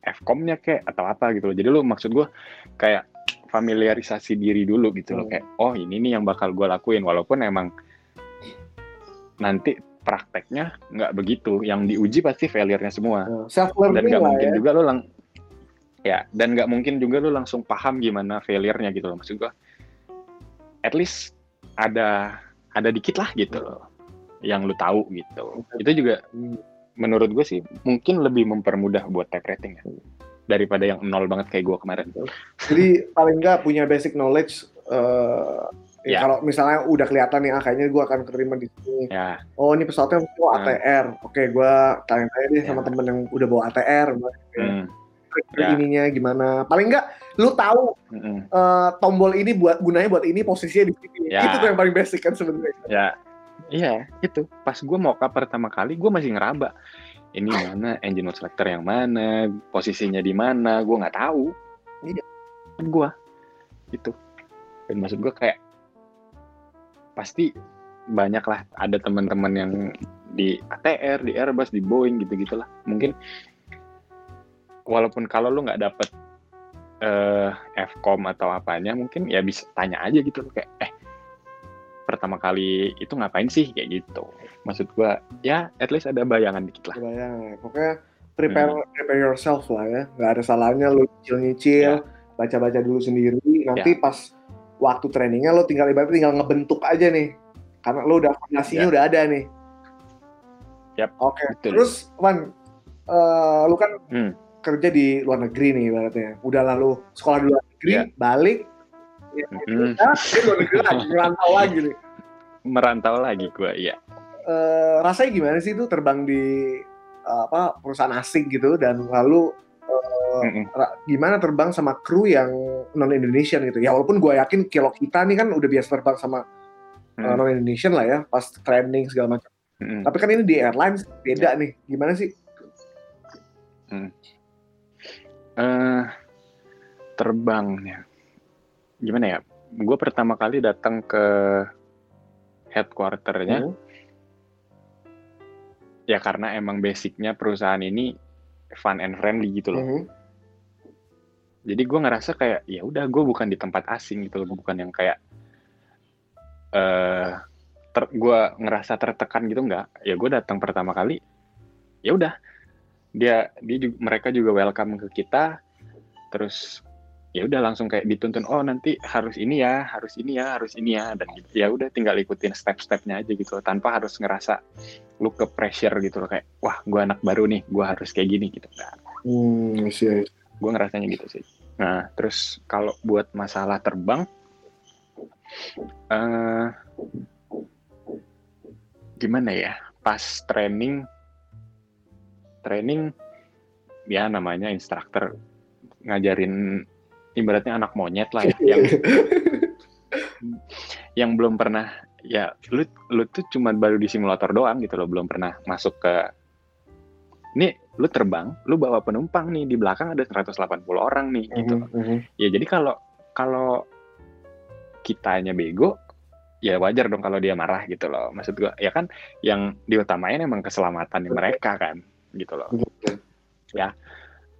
Fcom-nya kayak atau apa gitu loh. Jadi lu maksud gua kayak familiarisasi diri dulu gitu loh Hmm. kayak oh ini nih yang bakal gua lakuin walaupun emang nanti prakteknya nggak begitu yang diuji pasti failure-nya semua self dan nggak mungkin ya. juga lo lang ya dan nggak mungkin juga lu langsung paham gimana failure-nya gitu loh maksud gua at least ada ada dikit lah gitu loh yang lu tahu gitu itu juga menurut gue sih mungkin lebih mempermudah buat type rating ya daripada yang nol banget kayak gue kemarin Jadi paling nggak punya basic knowledge. eh, ya. Kalau misalnya udah kelihatan nih, ah, kayaknya gue akan keterima di sini. ya Oh ini pesawatnya oh, Hmm. ATR. Oke, gue tanya-tanya deh sama Ya. temen yang udah bawa ATR. hmm, Ya. ininya gimana? Paling nggak lu tahu mm-mm. eh, tombol ini buat gunanya buat ini posisinya di sini. Ya. Itu tuh yang paling basic kan sebenarnya. ya iya itu pas gue mock up pertama kali gue masih ngeraba. Ini mana engine mode selector yang mana posisinya di mana gue nggak tahu. Iya. gue itu dan maksud gue kayak pasti banyak lah ada teman-teman yang di ATR di Airbus di Boeing gitu gitulah mungkin walaupun kalau lu nggak dapet eh Fcom atau apanya mungkin ya bisa tanya aja gitu. Loh, kayak eh pertama kali itu ngapain sih kayak gitu maksud gua ya at least ada bayangan dikit lah Kebayang. Pokoknya prepare Hmm. prepare yourself lah ya. Nggak ada salahnya lu nyicil-nyicil, Ya. baca-baca dulu sendiri. Nanti pas waktu trainingnya lo tinggal ibaratnya tinggal ngebentuk aja nih. Karena lo udah fondasinya Ya. udah ada nih. Yap, Oke. betul. Terus Wan, eh, lu kan Hmm. kerja di luar negeri nih ibaratnya. Udah lalu sekolah di luar negeri, Ya. balik, ya, Mm, udah, di luar negeri lagi, ngerantau lagi nih. merantau lagi gua iya. Eh, rasanya gimana sih itu terbang di eh, apa perusahaan asing gitu dan lalu ra- gimana terbang sama kru yang non Indonesian gitu? Ya walaupun gue yakin kilo kita nih kan udah biasa terbang sama Hmm. non Indonesian lah ya pas training segala macam. Tapi kan ini di airlines beda nih. Gimana sih? Eh terbangnya gimana ya gue pertama kali datang ke headquarternya. Hmm. ya karena emang basicnya perusahaan ini fun and friendly gitu loh. Mhm. jadi gue ngerasa kayak ya udah gue bukan di tempat asing gitu loh bukan yang kayak eh ter, gue ngerasa tertekan gitu nggak ya gue datang pertama kali ya udah. Dia dia juga, mereka juga welcome ke kita. Terus ya udah langsung kayak dituntun oh nanti harus ini ya harus ini ya harus ini ya dan gitu. Ya udah tinggal ikutin step-stepnya aja gitu tanpa harus ngerasa lu ke pressure gitu loh kayak wah gue anak baru nih gue harus kayak gini gitu. Nah, Hmm, see. gue ngerasanya gitu sih. Nah terus kalau buat masalah terbang eh gimana ya pas training training ya namanya instruktur ngajarin ibaratnya anak monyet lah ya yang yang belum pernah ya lu lu tuh cuma baru di simulator doang gitu loh belum pernah masuk ke ini lu terbang lu bawa penumpang nih di belakang ada 180 orang nih gitu. Mhm, mhm. ya jadi kalau kalau kitanya bego ya wajar dong kalau dia marah gitu loh. Maksud gua ya kan yang diutamain emang keselamatan mereka kan gitu loh. Ya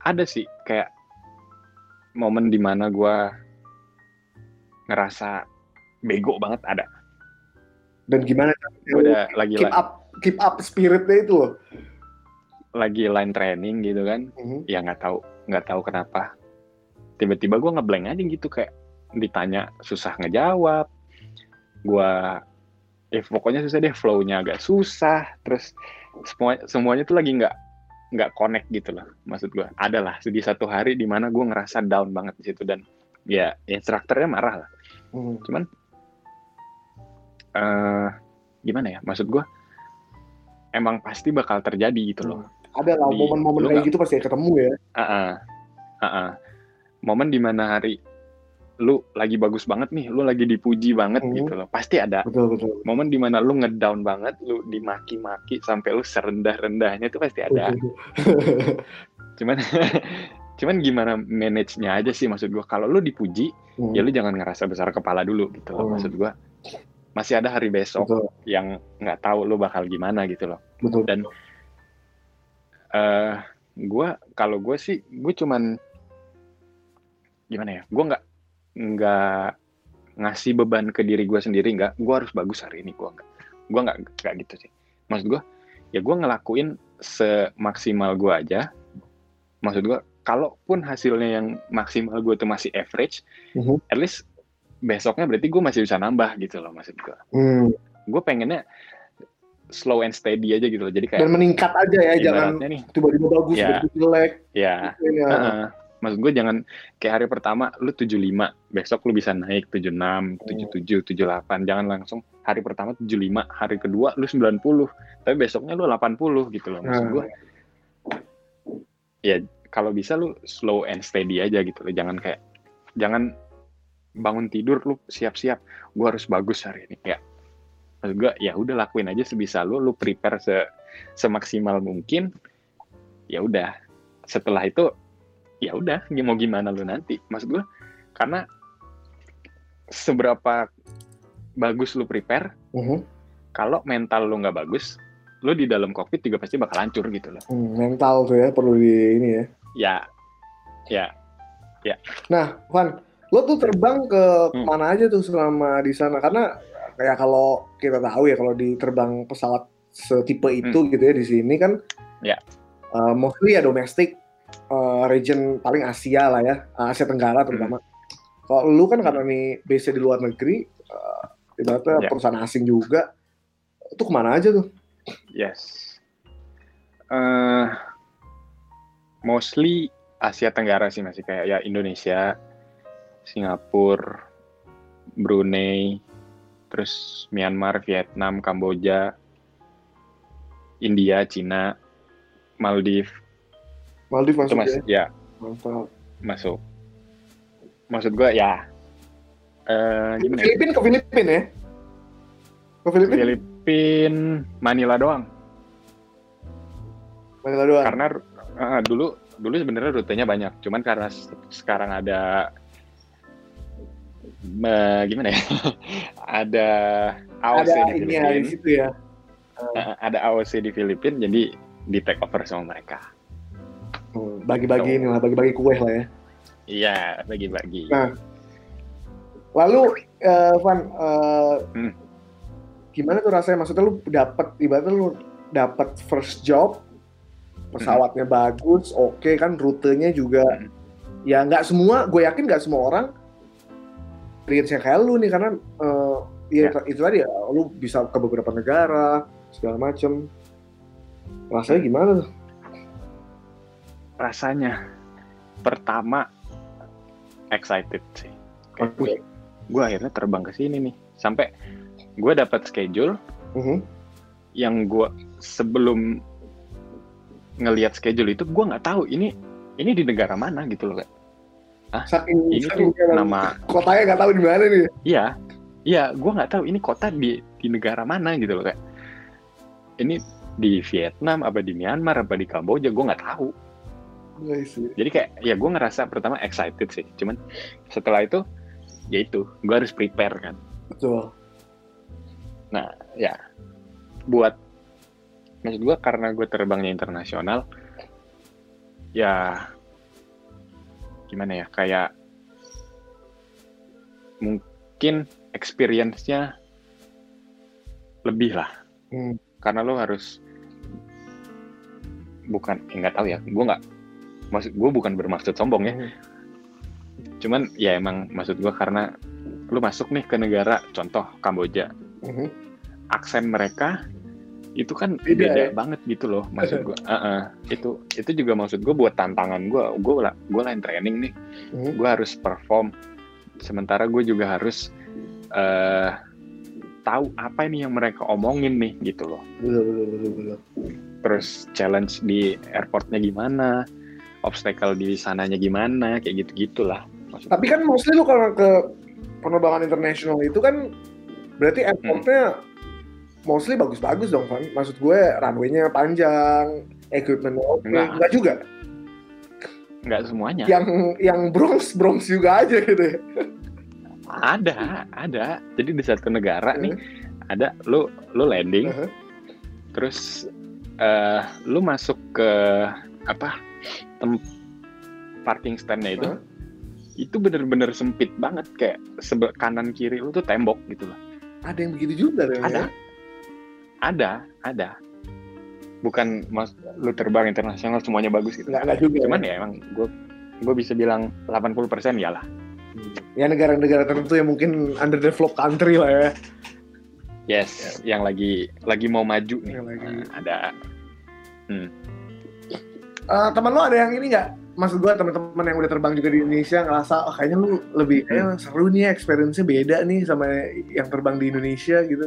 ada sih kayak momen di mana gua ngerasa bego banget ada. Dan gimana gue udah lagi keep up keep up spiritnya itu loh. Lagi line training gitu kan. Mhm. ya nggak tahu nggak tahu kenapa. Tiba-tiba gue ngeblank aja gitu kayak ditanya susah ngejawab. Gua eh pokoknya susah deh flow-nya agak susah. Terus semua semuanya tuh lagi nggak nggak connect gitu loh maksud gua. Adalah di satu hari di mana gue ngerasa down banget di situ dan ya instrukturnya marah lah. Mhm. cuman eh gimana ya maksud gua emang pasti bakal terjadi gitu loh. Ada lah momen-momen kayak nggak- gitu pasti ketemu ya. Ah, ah, ah. momen di mana hari lu lagi bagus banget nih, lu lagi dipuji banget Hmm. gitu loh. Pasti ada betul betul momen di mana lu ngedown banget, lu dimaki-maki sampai lu serendah-rendahnya itu pasti ada. Cuman cuman gimana manage-nya aja sih maksud gua. Kalau lu dipuji, Hmm, ya lu jangan ngerasa besar kepala dulu gitu loh Hmm. maksud gua. Masih ada hari besok betul yang nggak tahu lu bakal gimana gitu loh. betul Dan eh gua kalau gue sih gue cuman gimana ya gue nggak nggak ngasih beban ke diri gue sendiri nggak gue harus bagus hari ini gue nggak gue nggak nggak gitu sih maksud gue ya gue ngelakuin semaksimal gue aja maksud gue kalaupun hasilnya yang maksimal gue tuh masih average, Mhm. at least besoknya berarti gue masih bisa nambah gitu loh maksud gue. Hmm. Gue pengennya slow and steady aja gitu loh. Jadi kayak Dan meningkat aja ya, jangan nih, tiba-tiba bagus, Ya. tiba-tiba jelek. ya Ya. Heeh. Maksud gue jangan kayak hari pertama lu 75, besok lu bisa naik 76, 77, 78. Jangan langsung hari pertama 75, hari kedua lu 90, tapi besoknya lu 80 gitu loh. Maksud Nah. gue ya kalau bisa lu slow and steady aja gitu loh. Jangan kayak jangan bangun tidur lu siap-siap gue harus bagus hari ini ya. Maksud gue ya udah lakuin aja sebisa lu, lu prepare se semaksimal mungkin. Ya udah. Setelah itu ya udah mau gimana lu nanti maksud gue karena seberapa bagus lu prepare Mhm. kalau mental lu nggak bagus lu di dalam cockpit juga pasti bakal hancur gitu loh Hmm, mental tuh ya perlu di ini ya. ya ya Nah, Van, lo tuh terbang ke Hmm. mana aja tuh selama di sana? Karena kayak kalau kita tahu ya kalau di terbang pesawat setipe itu gitu ya di sini kan, Hmm. Ya. uh, mostly ya domestik, uh, region paling Asia lah ya, Asia Tenggara terutama. Hmm. Kalau lu kan karena nih base di luar negeri, uh, ibaratnya Ya. perusahaan asing juga, itu ke mana aja tuh? yes Eh mostly Asia Tenggara sih masih kayak ya Indonesia Singapura Brunei terus Myanmar Vietnam Kamboja India Cina Maldives Itu masuk masih ya? ya Mantap. masuk maksud gua ya gimana ya? Filipin ke Filipin ya? Ke Filipin? Filipin Manila doang Manila doang. karena eh, dulu dulu sebenarnya rutenya banyak cuman karena se- sekarang ada eh, gimana ya ada AOC ada di ya di situ ya. eh, ada AOC di Filipina jadi di take over sama mereka Bagi-bagi ini lah, bagi-bagi kue lah ya. iya bagi-bagi Nah, Lalu, eh, Van, eh, Hmm. gimana tuh rasanya? Maksudnya lu dapat, ibaratnya lu dapat first job, pesawatnya bagus, oke kan, rutenya juga, Hmm. ya nggak semua, gue yakin nggak semua orang experience kayak lu nih, karena eh, ya, Ya. itu tadi ya, lu bisa ke beberapa negara, segala macem. Rasanya gimana tuh? Rasanya pertama excited sih kayak wih gue akhirnya terbang ke sini nih sampai gue dapat schedule Mhm. yang gue sebelum ngelihat schedule itu gue nggak tahu ini ini di negara mana gitu loh Kak. Saking, ini saking tuh nama kotanya nggak tahu di mana nih. iya iya gue nggak tahu ini kota di di negara mana gitu loh kayak ini di Vietnam apa di Myanmar apa di Kamboja gue nggak tahu. Jadi kayak ya gue ngerasa pertama excited sih. Cuman setelah itu ya itu gue harus prepare kan. Betul. ya. Buat maksud gue karena gue terbangnya internasional ya gimana ya kayak mungkin experience-nya lebih lah. Hmm. karena lo harus bukan eh, nggak tahu ya gue nggak maksud gue bukan bermaksud sombong ya Hmm. cuman ya emang maksud gue karena lu masuk nih ke negara contoh Kamboja Mhm. aksen mereka itu kan Beda, beda, ya? banget gitu loh maksud gue itu itu juga maksud gue buat tantangan gue gue lah gue lain training nih Mhm. gue harus perform sementara gue juga harus eh tahu apa ini yang mereka omongin nih gitu loh Betul, betul, betul, betul. terus challenge di airportnya gimana obstacle di sananya gimana kayak gitu gitulah maksud Tapi kan mostly lu kalau ke penerbangan internasional itu kan berarti airportnya mostly bagus-bagus dong, Van. Maksud gue runway-nya panjang, equipment-nya oke. Enggak. Enggak juga. nggak semuanya Yang yang Bronx Bronx juga aja gitu ya. ada ada jadi di satu negara nih Hmm. ada lu lu landing Uh-huh. terus eh lu masuk ke apa tem parking standnya itu Hah? itu bener-bener sempit banget kayak sebe kanan kiri lu tuh tembok gitu loh. Ada yang begitu juga ada. ada ada. Bukan mas lu terbang internasional semuanya bagus gitu. Nggak nggak juga cuman ya. ya emang gue gue bisa bilang 80% ya lah. Ya negara-negara tertentu yang mungkin underdeveloped country lah ya. Yes yang lagi lagi mau maju nih. Yang lagi- Nah, ada Eh, teman lo ada yang ini nggak? Maksud gua teman-teman yang udah terbang juga di Indonesia ngerasa oh, kayaknya lu lebih kayaknya seru nih experience-nya beda nih sama yang terbang di Indonesia gitu.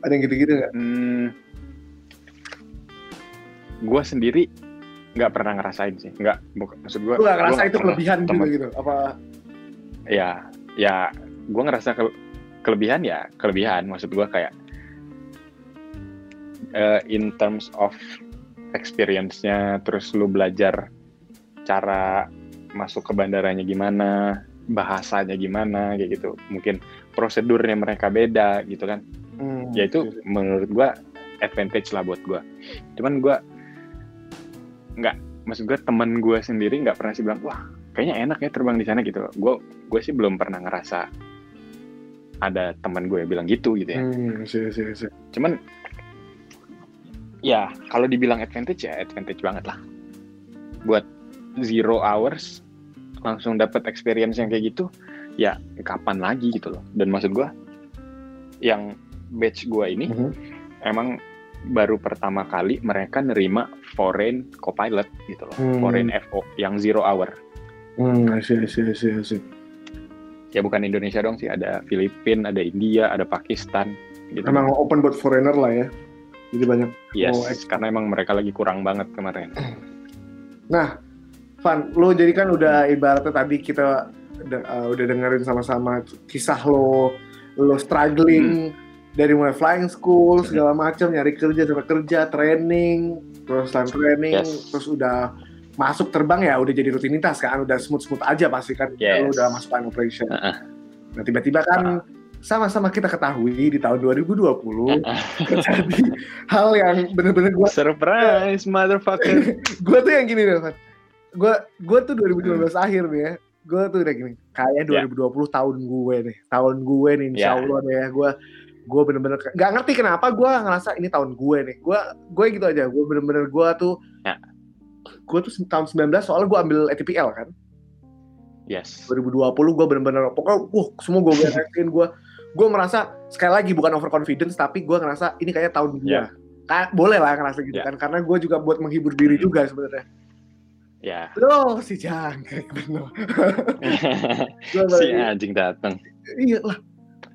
Ada yang gitu-gitu nggak? Hmm, gue sendiri nggak pernah ngerasain sih. Nggak maksud gue nggak ngerasa itu kelebihan gitu temen- gitu apa? Ya ya gue ngerasa ke- kelebihan ya kelebihan. Maksud gue kayak eh, in terms of experience-nya terus lu belajar cara masuk ke bandaranya gimana bahasanya gimana kayak gitu. Mungkin prosedurnya mereka beda gitu kan. Hmm, ya itu menurut gua advantage lah buat gua. Cuman gua nggak maksud gua temen gua sendiri nggak pernah sih bilang wah kayaknya enak ya terbang di sana gitu. Gua gue sih belum pernah ngerasa ada teman gue yang bilang gitu gitu ya. Hmm, sih, sih, sih. cuman ya kalau dibilang advantage ya advantage banget lah buat zero hours langsung dapat experience yang kayak gitu ya kapan lagi gitu loh dan maksud gua yang batch gua ini Mhm. emang baru pertama kali mereka nerima foreign co-pilot gitu loh Hmm. foreign FO yang zero hour Hmm, I see, I see. ya bukan Indonesia dong sih ada Filipina ada India ada Pakistan gitu Emang open buat foreigner lah ya. Jadi banyak. yes mau ex- karena emang mereka lagi kurang banget kemarin Nah, Van, lo jadi kan udah ibaratnya tadi kita uh, udah dengerin sama-sama kisah lo, lo struggling dari mulai flying school segala macam, nyari kerja, sampai kerja, training, terus time training, Yes. terus udah masuk terbang ya udah jadi rutinitas kan, udah smooth-smooth aja pasti kan, Yes. lo udah masuk line operation. Uh-uh. Nah tiba-tiba kan sama-sama kita ketahui di tahun 2020 terjadi hal yang bener-bener gue surprise motherfucker gue tuh yang gini deh. Gue gue tuh 2019 akhir nih ya. Gue tuh udah gini. Kayak Ya. 2020 tahun gue nih. Tahun gue nih insya Ya. Allah ya. Gue gue bener-bener nggak ngerti kenapa gue ngerasa ini tahun gue nih. Gue gue gitu aja. Gue bener-bener gue tuh Ya. gue tuh tahun 19 soalnya gue ambil ATPL kan. yes 2020 gue bener-bener pokoknya wah semua gue beresin gue gue merasa sekali lagi bukan overconfidence tapi gue ngerasa ini kayaknya tahun gue. Ya. Ka- boleh lah ngerasa gitu Ya. kan karena gue juga buat menghibur diri Hmm. juga sebenarnya. ya Loh, si jangkrik bener. Gua si anjing datang Iya lah.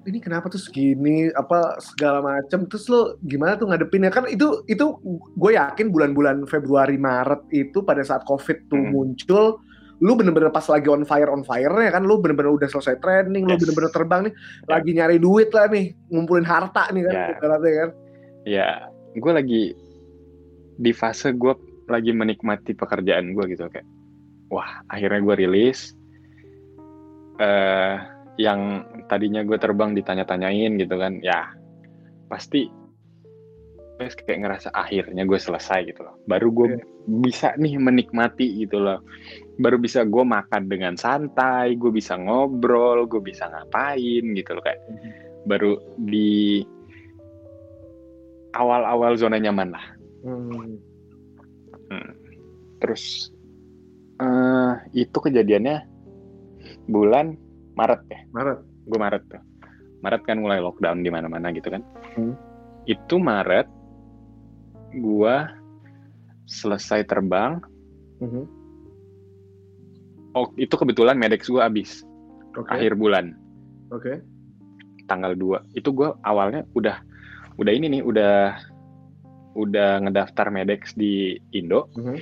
Ini kenapa tuh segini apa segala macam terus lo gimana tuh ngadepinnya kan itu itu gue yakin bulan-bulan Februari Maret itu pada saat Covid tuh Hmm. muncul lu bener-bener pas lagi on fire on fire ya kan lu bener-bener udah selesai training lu Yes. bener-bener terbang nih Ya. lagi nyari duit lah nih ngumpulin harta nih kan ibaratnya kan ya gue lagi di fase gue lagi menikmati pekerjaan gue gitu kayak wah akhirnya gue rilis eh yang tadinya gue terbang ditanya-tanyain gitu kan ya pasti gue kayak ngerasa akhirnya gue selesai gitu loh baru gue Iya. bisa nih menikmati gitu loh baru bisa gue makan dengan santai gue bisa ngobrol gue bisa ngapain gitu loh kayak baru di awal-awal zona nyaman lah Hmm. Terus eh itu kejadiannya bulan Maret ya. Maret Gue Maret tuh. Maret kan mulai lockdown di mana-mana gitu kan. Hmm. Itu Maret gua selesai terbang. Mhm. Oh, itu kebetulan Medex gua habis oke akhir bulan oke tanggal 2. Itu gua awalnya udah udah ini nih, udah udah ngedaftar Medex di Indo Mhm.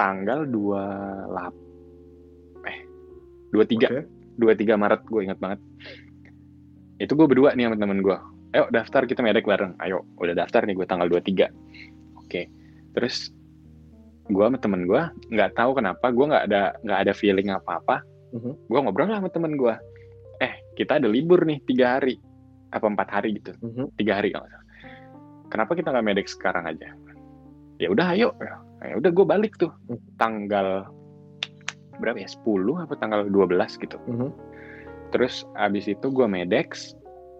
tanggal 28 eh 23 Oke. 23 Maret gue ingat banget itu gue berdua nih sama temen gue ayo daftar kita medek bareng. Ayo udah daftar nih gue tanggal 23 oke terus gue sama temen gue nggak tahu kenapa gue nggak ada nggak ada feeling apa apa Mhm. gue ngobrol lah sama temen gue eh kita ada libur nih tiga hari. Apa empat hari gitu. Mhm. tiga hari kalau salah. Kenapa kita nggak medek sekarang aja? Ya udah ayo. Ya udah gue balik tuh. Hmm. tanggal berapa ya? 10 apa tanggal 12 gitu. Mhm. terus abis itu gue medex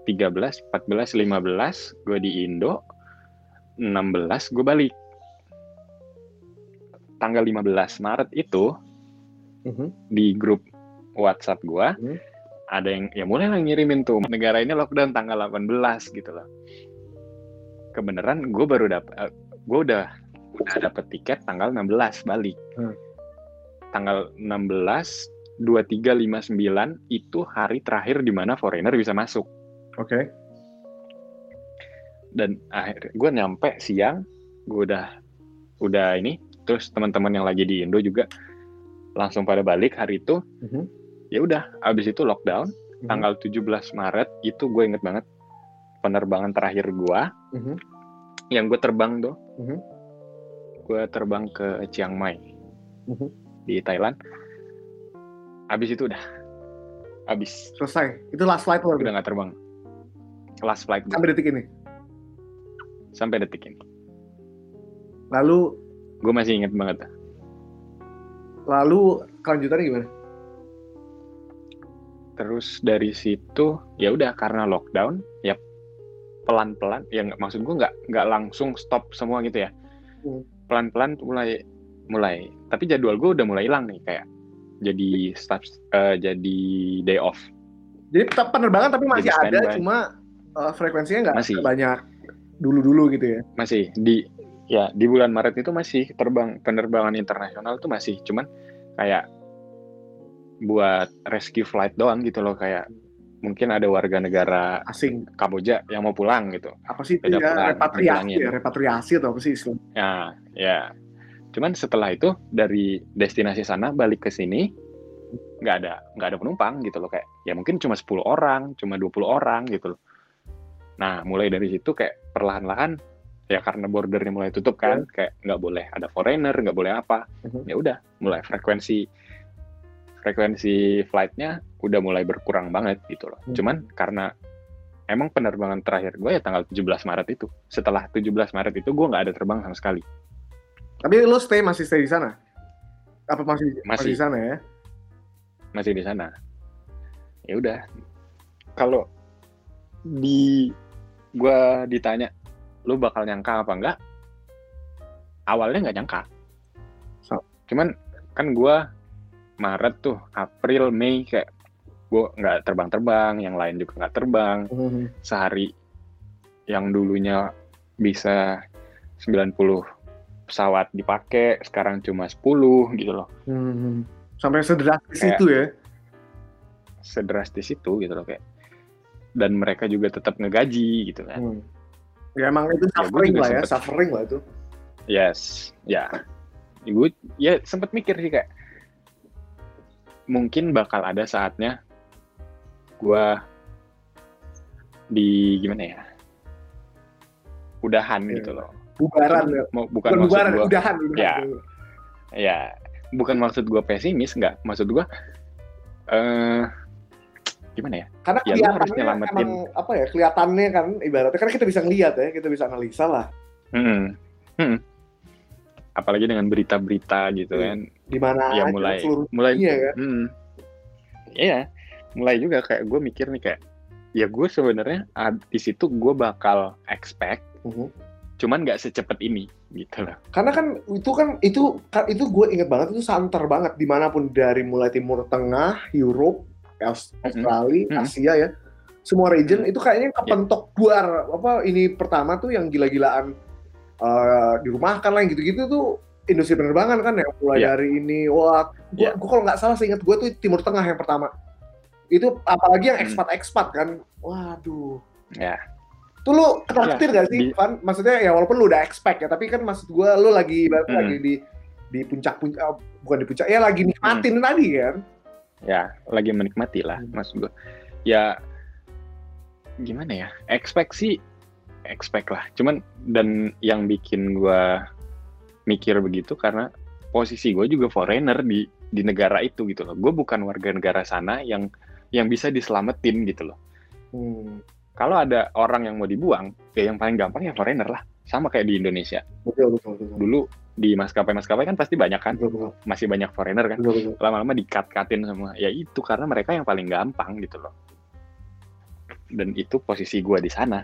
13 14 15 gue di Indo 16 gue balik. Tanggal 15 Maret itu Mhm. di grup WhatsApp gue Hmm. ada yang ya mulai lah ngirimin tuh negara ini lockdown tanggal 18 gitu loh. Kebenaran gue baru dapet, gue udah udah dapet tiket tanggal 16 balik. Hmm. Tanggal 16 2359 itu hari terakhir di mana foreigner bisa masuk. Oke. dan akhir gue nyampe siang gue udah udah ini terus teman-teman yang lagi di Indo juga langsung pada balik hari itu Mhm. ya udah abis itu lockdown Mhm. tanggal 17 Maret itu gue inget banget penerbangan terakhir gue Mhm. yang gue terbang tuh Mhm. gue terbang ke Chiang Mai Mhm. di Thailand abis itu udah abis Selesai. Itu last flight lo udah nggak terbang last flight sampai detik ini. sampai detik ini Lalu gue masih inget banget lalu kelanjutannya gimana? Terus dari situ ya udah karena lockdown ya pelan-pelan ya nggak maksud gue nggak nggak langsung stop semua gitu ya. Hmm. Pelan-pelan mulai mulai tapi jadwal gue udah mulai hilang nih kayak jadi staff eh, jadi day off Jadi tetap penerbangan tapi masih ada, cuma uh, frekuensinya nggak Masih. banyak dulu-dulu gitu ya. masih di ya di bulan Maret itu masih terbang penerbangan internasional tuh masih cuman kayak buat rescue flight doang gitu loh kayak mungkin ada warga negara Asing. Kamboja yang mau pulang gitu Apa sih itu ya? pulang, Repatriasi ya? Repatriasi atau apa sih istilah? Ya, ya. Cuman setelah itu dari destinasi sana balik ke sini nggak ada nggak ada penumpang gitu loh kayak ya mungkin cuma 10 orang, cuma 20 orang gitu loh. Nah, mulai dari situ kayak perlahan-lahan ya karena bordernya mulai tutup kan, kayak nggak boleh ada foreigner, nggak boleh apa. Mhm. Ya udah, mulai frekuensi frekuensi flightnya udah mulai berkurang banget gitu loh. Hmm. Cuman karena emang penerbangan terakhir gue ya tanggal 17 Maret itu. Setelah 17 Maret itu gue nggak ada terbang sama sekali. Tapi lo stay masih stay di sana? Apa masih masih, Masih. di sana ya? masih di sana. Ya udah. Kalau di gua ditanya lu bakal nyangka apa enggak? Awalnya nggak nyangka. So. Cuman kan gua Maret tuh, April, Mei kayak gua nggak terbang-terbang, yang lain juga nggak terbang. Mhm. Sehari yang dulunya bisa 90 pesawat dipakai, sekarang cuma 10 gitu loh. Mhm. Sampai sedrastis Kayak- itu ya? sedrastis itu gitu loh kayak dan mereka juga tetap ngegaji gitu kan Hmm. Ya emang itu Ya, suffering lah ya, sempet- suffering lah itu. yes ya gue ya sempet mikir sih kayak mungkin bakal ada saatnya gua di gimana ya udahan Iya. gitu loh Bubaran ya. mau- bukan Bukan maksud bubaran, gua udahan. udahan. Ya. ya bukan maksud gua pesimis nggak maksud gua eh gimana ya Karena Ya, lu harus kelihatannya nyelamatin. emang apa ya, kelihatannya kan ibaratnya kan kita bisa ngeliat ya, kita bisa analisa lah. Hmm. Hmm. apalagi dengan berita-berita gitu Iya. kan Di mana ya aja, mulai mulai dunia kan. hmm. iya mulai juga kayak gue mikir nih kayak ya gue sebenarnya di situ gue bakal expect Mhm. cuman nggak secepat ini gitu loh Karena kan itu kan itu kan itu gue inget banget itu santer banget di mana pun dari mulai Timur Tengah, Europe, Australia, Mhm. Asia ya, semua region Mhm. itu kayaknya kepentok duar apa ini pertama tuh yang gila-gilaan dirumahkan lah yang gitu-gitu tuh industri penerbangan kan yang mulai Iya. dari ini wah gue Iya. kalau nggak salah seingat gue tuh Timur Tengah yang pertama itu apalagi yang Hmm. ekspat-ekspat kan waduh ya Tuh lu ketraktir Ya, gak sih, Van? Maksudnya ya walaupun lu udah expect ya, tapi kan maksud gue lu lagi Hmm. lagi di di puncak-puncak, eh, bukan di puncak, ya lagi nikmatin tadi kan. Ya lagi menikmati lah Hmm. maksud gue ya gimana ya? Expect sih expect lah. Cuman dan yang bikin gue mikir begitu karena posisi gue juga foreigner di di negara itu gitu loh. Gue bukan warga negara sana yang yang bisa diselamatin gitu loh. Hmm. kalau ada orang yang mau dibuang ya yang paling gampang ya foreigner lah. Sama kayak di Indonesia. Betul, betul, betul. dulu di maskapai-maskapai kan pasti banyak kan? Betul, betul, masih banyak foreigner kan? Lama-lama dikat-katin semua. Ya itu karena mereka yang paling gampang gitu loh. Dan itu posisi gua di sana.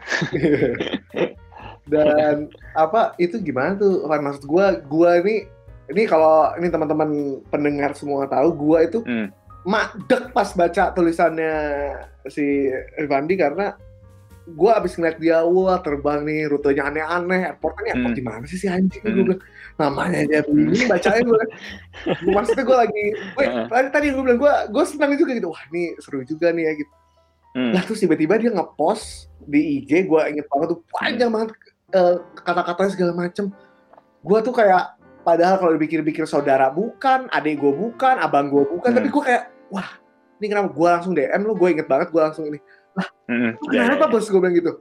Dan apa itu gimana tuh? Maksud gua gua ini ini kalau ini teman-teman pendengar semua tahu gua itu Hmm. madek pas baca tulisannya si Rifandi karena gua abis ngeliat dia wah terbang nih rutenya aneh-aneh airportnya airport Hmm. di mana sih si anjing Hmm. gue bilang namanya aja begini bacain gue maksudnya gue lagi gue tadi tadi gue bilang gue gue senang juga gitu wah ini seru juga nih ya gitu Hmm. Lah terus tiba-tiba dia ngepost di IG, gue inget banget tuh panjang banget eh, kata-katanya segala macem. Gue tuh kayak padahal kalau dipikir-pikir saudara bukan, adik gue bukan, abang gue bukan, Hmm. tapi gue kayak wah ini kenapa gue langsung DM lu, gue inget banget gue langsung ini. Hmm. "Lu Ya, ya, Kenapa ya. bos gue bilang gitu?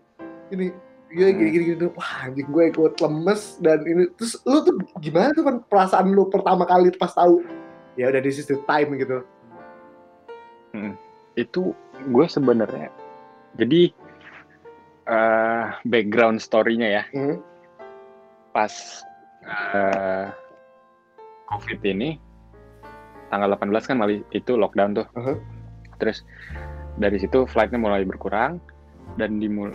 Ini iya Hmm. gini gini gini wah anjing gue ikut lemes dan ini terus lu tuh gimana tuh kan perasaan lu pertama kali pas tahu ya udah this is the time gitu itu gue sebenarnya jadi eh, background story-nya ya Hmm. pas eh, covid ini tanggal 18 kan malah itu lockdown tuh Uh-huh. terus dari situ flightnya mulai berkurang dan dimul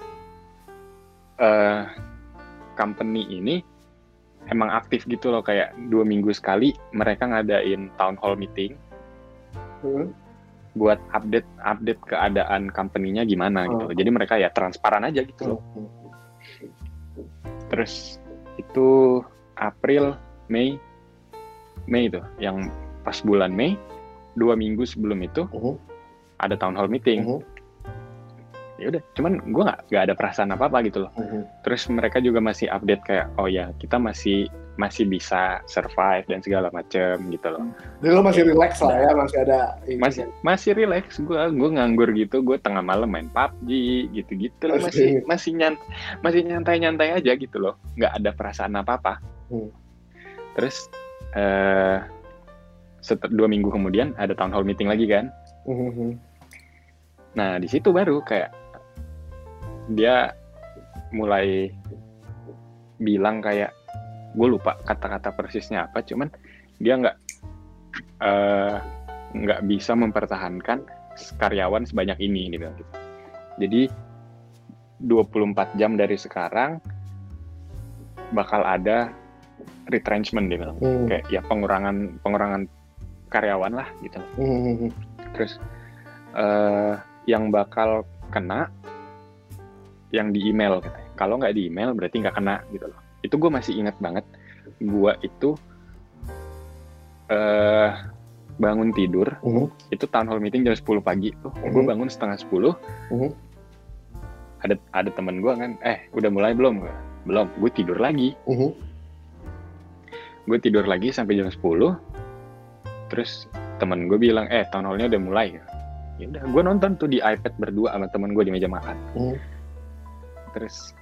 eh company ini emang aktif gitu loh kayak dua minggu sekali mereka ngadain town hall meeting Hmm. buat update update keadaan company-nya gimana gitu. Oh. Jadi mereka ya transparan aja gitu loh. Terus itu April, Mei, Mei itu yang pas bulan Mei dua minggu sebelum itu Mhm. Ada town hall meeting. Mhm. Ya udah, cuman gue nggak nggak ada perasaan apa apa gitu loh. Mhm. Terus mereka juga masih update kayak oh ya kita masih masih bisa survive dan segala macem gitu loh. Jadi lo masih relax lah ya, masih ada ini. masih masih relax gue gue nganggur gitu gue tengah malam main PUBG gitu-gitu loh masih masih nyant masih nyantai-nyantai aja gitu loh nggak ada perasaan apa apa Hmm. terus eh setelah dua minggu kemudian ada town hall meeting lagi kan Mhm. nah di situ baru kayak dia mulai bilang kayak gue lupa kata-kata persisnya apa cuman dia nggak nggak bisa mempertahankan karyawan sebanyak ini gitu jadi 24 jam dari sekarang bakal ada retrenchment dia bilang Mhm. kayak ya pengurangan pengurangan karyawan lah gitu Mhm. Terus eh yang bakal kena yang di email katanya kalau nggak di email berarti nggak kena gitu loh itu gue masih ingat banget gue itu eh bangun tidur Mhm. itu town hall meeting jam 10 pagi tuh gue Mhm. bangun setengah 10 Mhm. ada ada temen gue kan eh udah mulai belum belum gue tidur lagi Mhm. gue tidur lagi sampai jam 10 terus temen gue bilang eh town hall-nya udah mulai ya udah gue nonton tuh di iPad berdua sama temen gue di meja makan Mhm. terus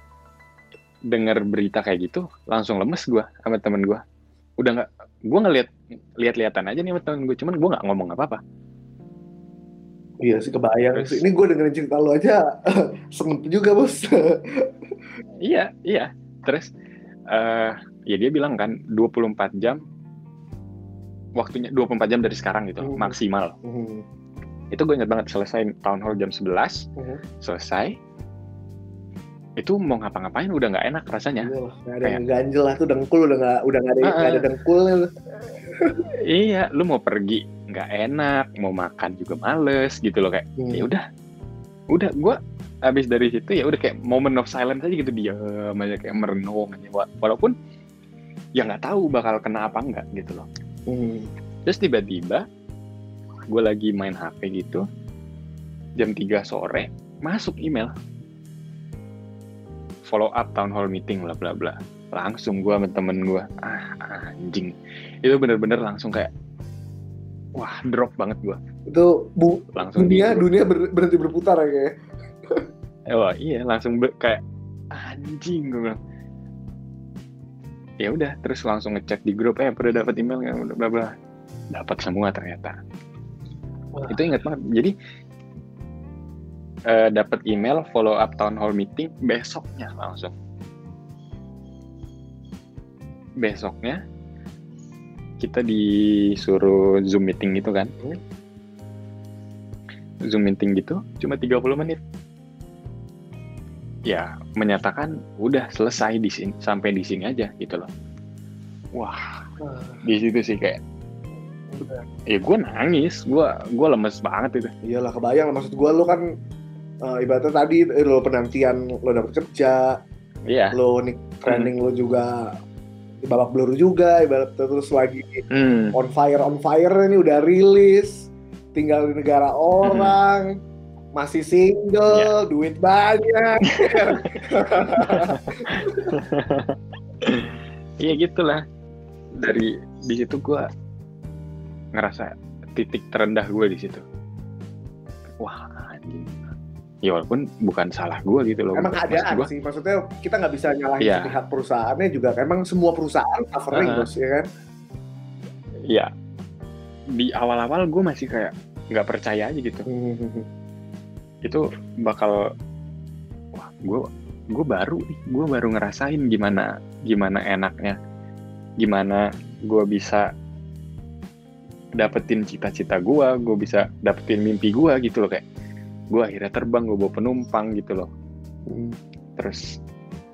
dengar berita kayak gitu langsung lemes gue sama temen gue udah nggak gue ngeliat lihat-lihatan aja nih sama temen gue cuman gue nggak ngomong apa-apa Iya sih kebayang Terus- sih. Ini gue dengerin cerita lo aja sengep juga bos. iya iya terus eh ya dia bilang kan 24 jam waktunya 24 jam dari sekarang gitu Hmm. maksimal Mhm. itu gue ingat banget selesai town hall jam 11 Mhm. selesai itu mau ngapa-ngapain udah nggak enak rasanya Iya lah, nggak ada yang ganjel lah tuh dengkul udah nggak udah nggak ada Ah, nggak ada dengkulnya. lu. iya lu mau pergi nggak enak mau makan juga males gitu loh kayak Hmm. ya udah udah gue habis dari situ ya udah kayak moment of silence aja gitu diam aja kayak merenung aja Wa- walaupun ya nggak tahu bakal kena apa enggak gitu loh Hmm. terus tiba-tiba gue lagi main HP gitu jam 3 sore masuk email. Follow up town hall meeting bla bla bla. Langsung gue sama temen gue ah anjing. Itu bener-bener langsung kayak wah drop banget gue Itu bu, langsung dunia di dunia ber- berhenti berputar ya kayak. Wah, iya langsung kayak anjing gue bilang ya udah terus langsung ngecek di grup eh pada dapat email nggak? Bla bla bla. Dapat semua ternyata. Wah. itu ingat banget. Jadi eh, dapat email follow up town hall meeting besoknya langsung. Besoknya kita disuruh zoom meeting gitu kan? Hmm. zoom meeting gitu cuma 30 menit. Ya menyatakan udah selesai di sini sampai di sini aja gitu loh. Wah di situ sih kayak ya gue nangis gue gue lemes banget itu. Iyalah kebayang maksud gue lu kan uh, ibaratnya tadi eh, lo penantian lo dapet kerja iya. lo nih training lo juga di babak belur juga ibaratnya terus lagi hmm. on fire on fire ini udah rilis tinggal di negara orang masih single duit banyak. Iya gitulah. Dari di situ gue ngerasa titik terendah gue di situ. Wah anjing. Ya walaupun bukan salah gue gitu loh. Emang keadaan gua, sih. Maksudnya kita nggak bisa nyalahin Iya. pihak perusahaannya juga emang semua perusahaan suffering Uh-uh. bos ya kan? Ya di awal-awal gue masih kayak nggak percaya aja gitu itu bakal wah gue gue baru nih gue baru ngerasain gimana gimana enaknya gimana gue bisa dapetin cita-cita gue gue bisa dapetin mimpi gue gitu loh kayak gue akhirnya terbang gue bawa penumpang gitu loh. Terus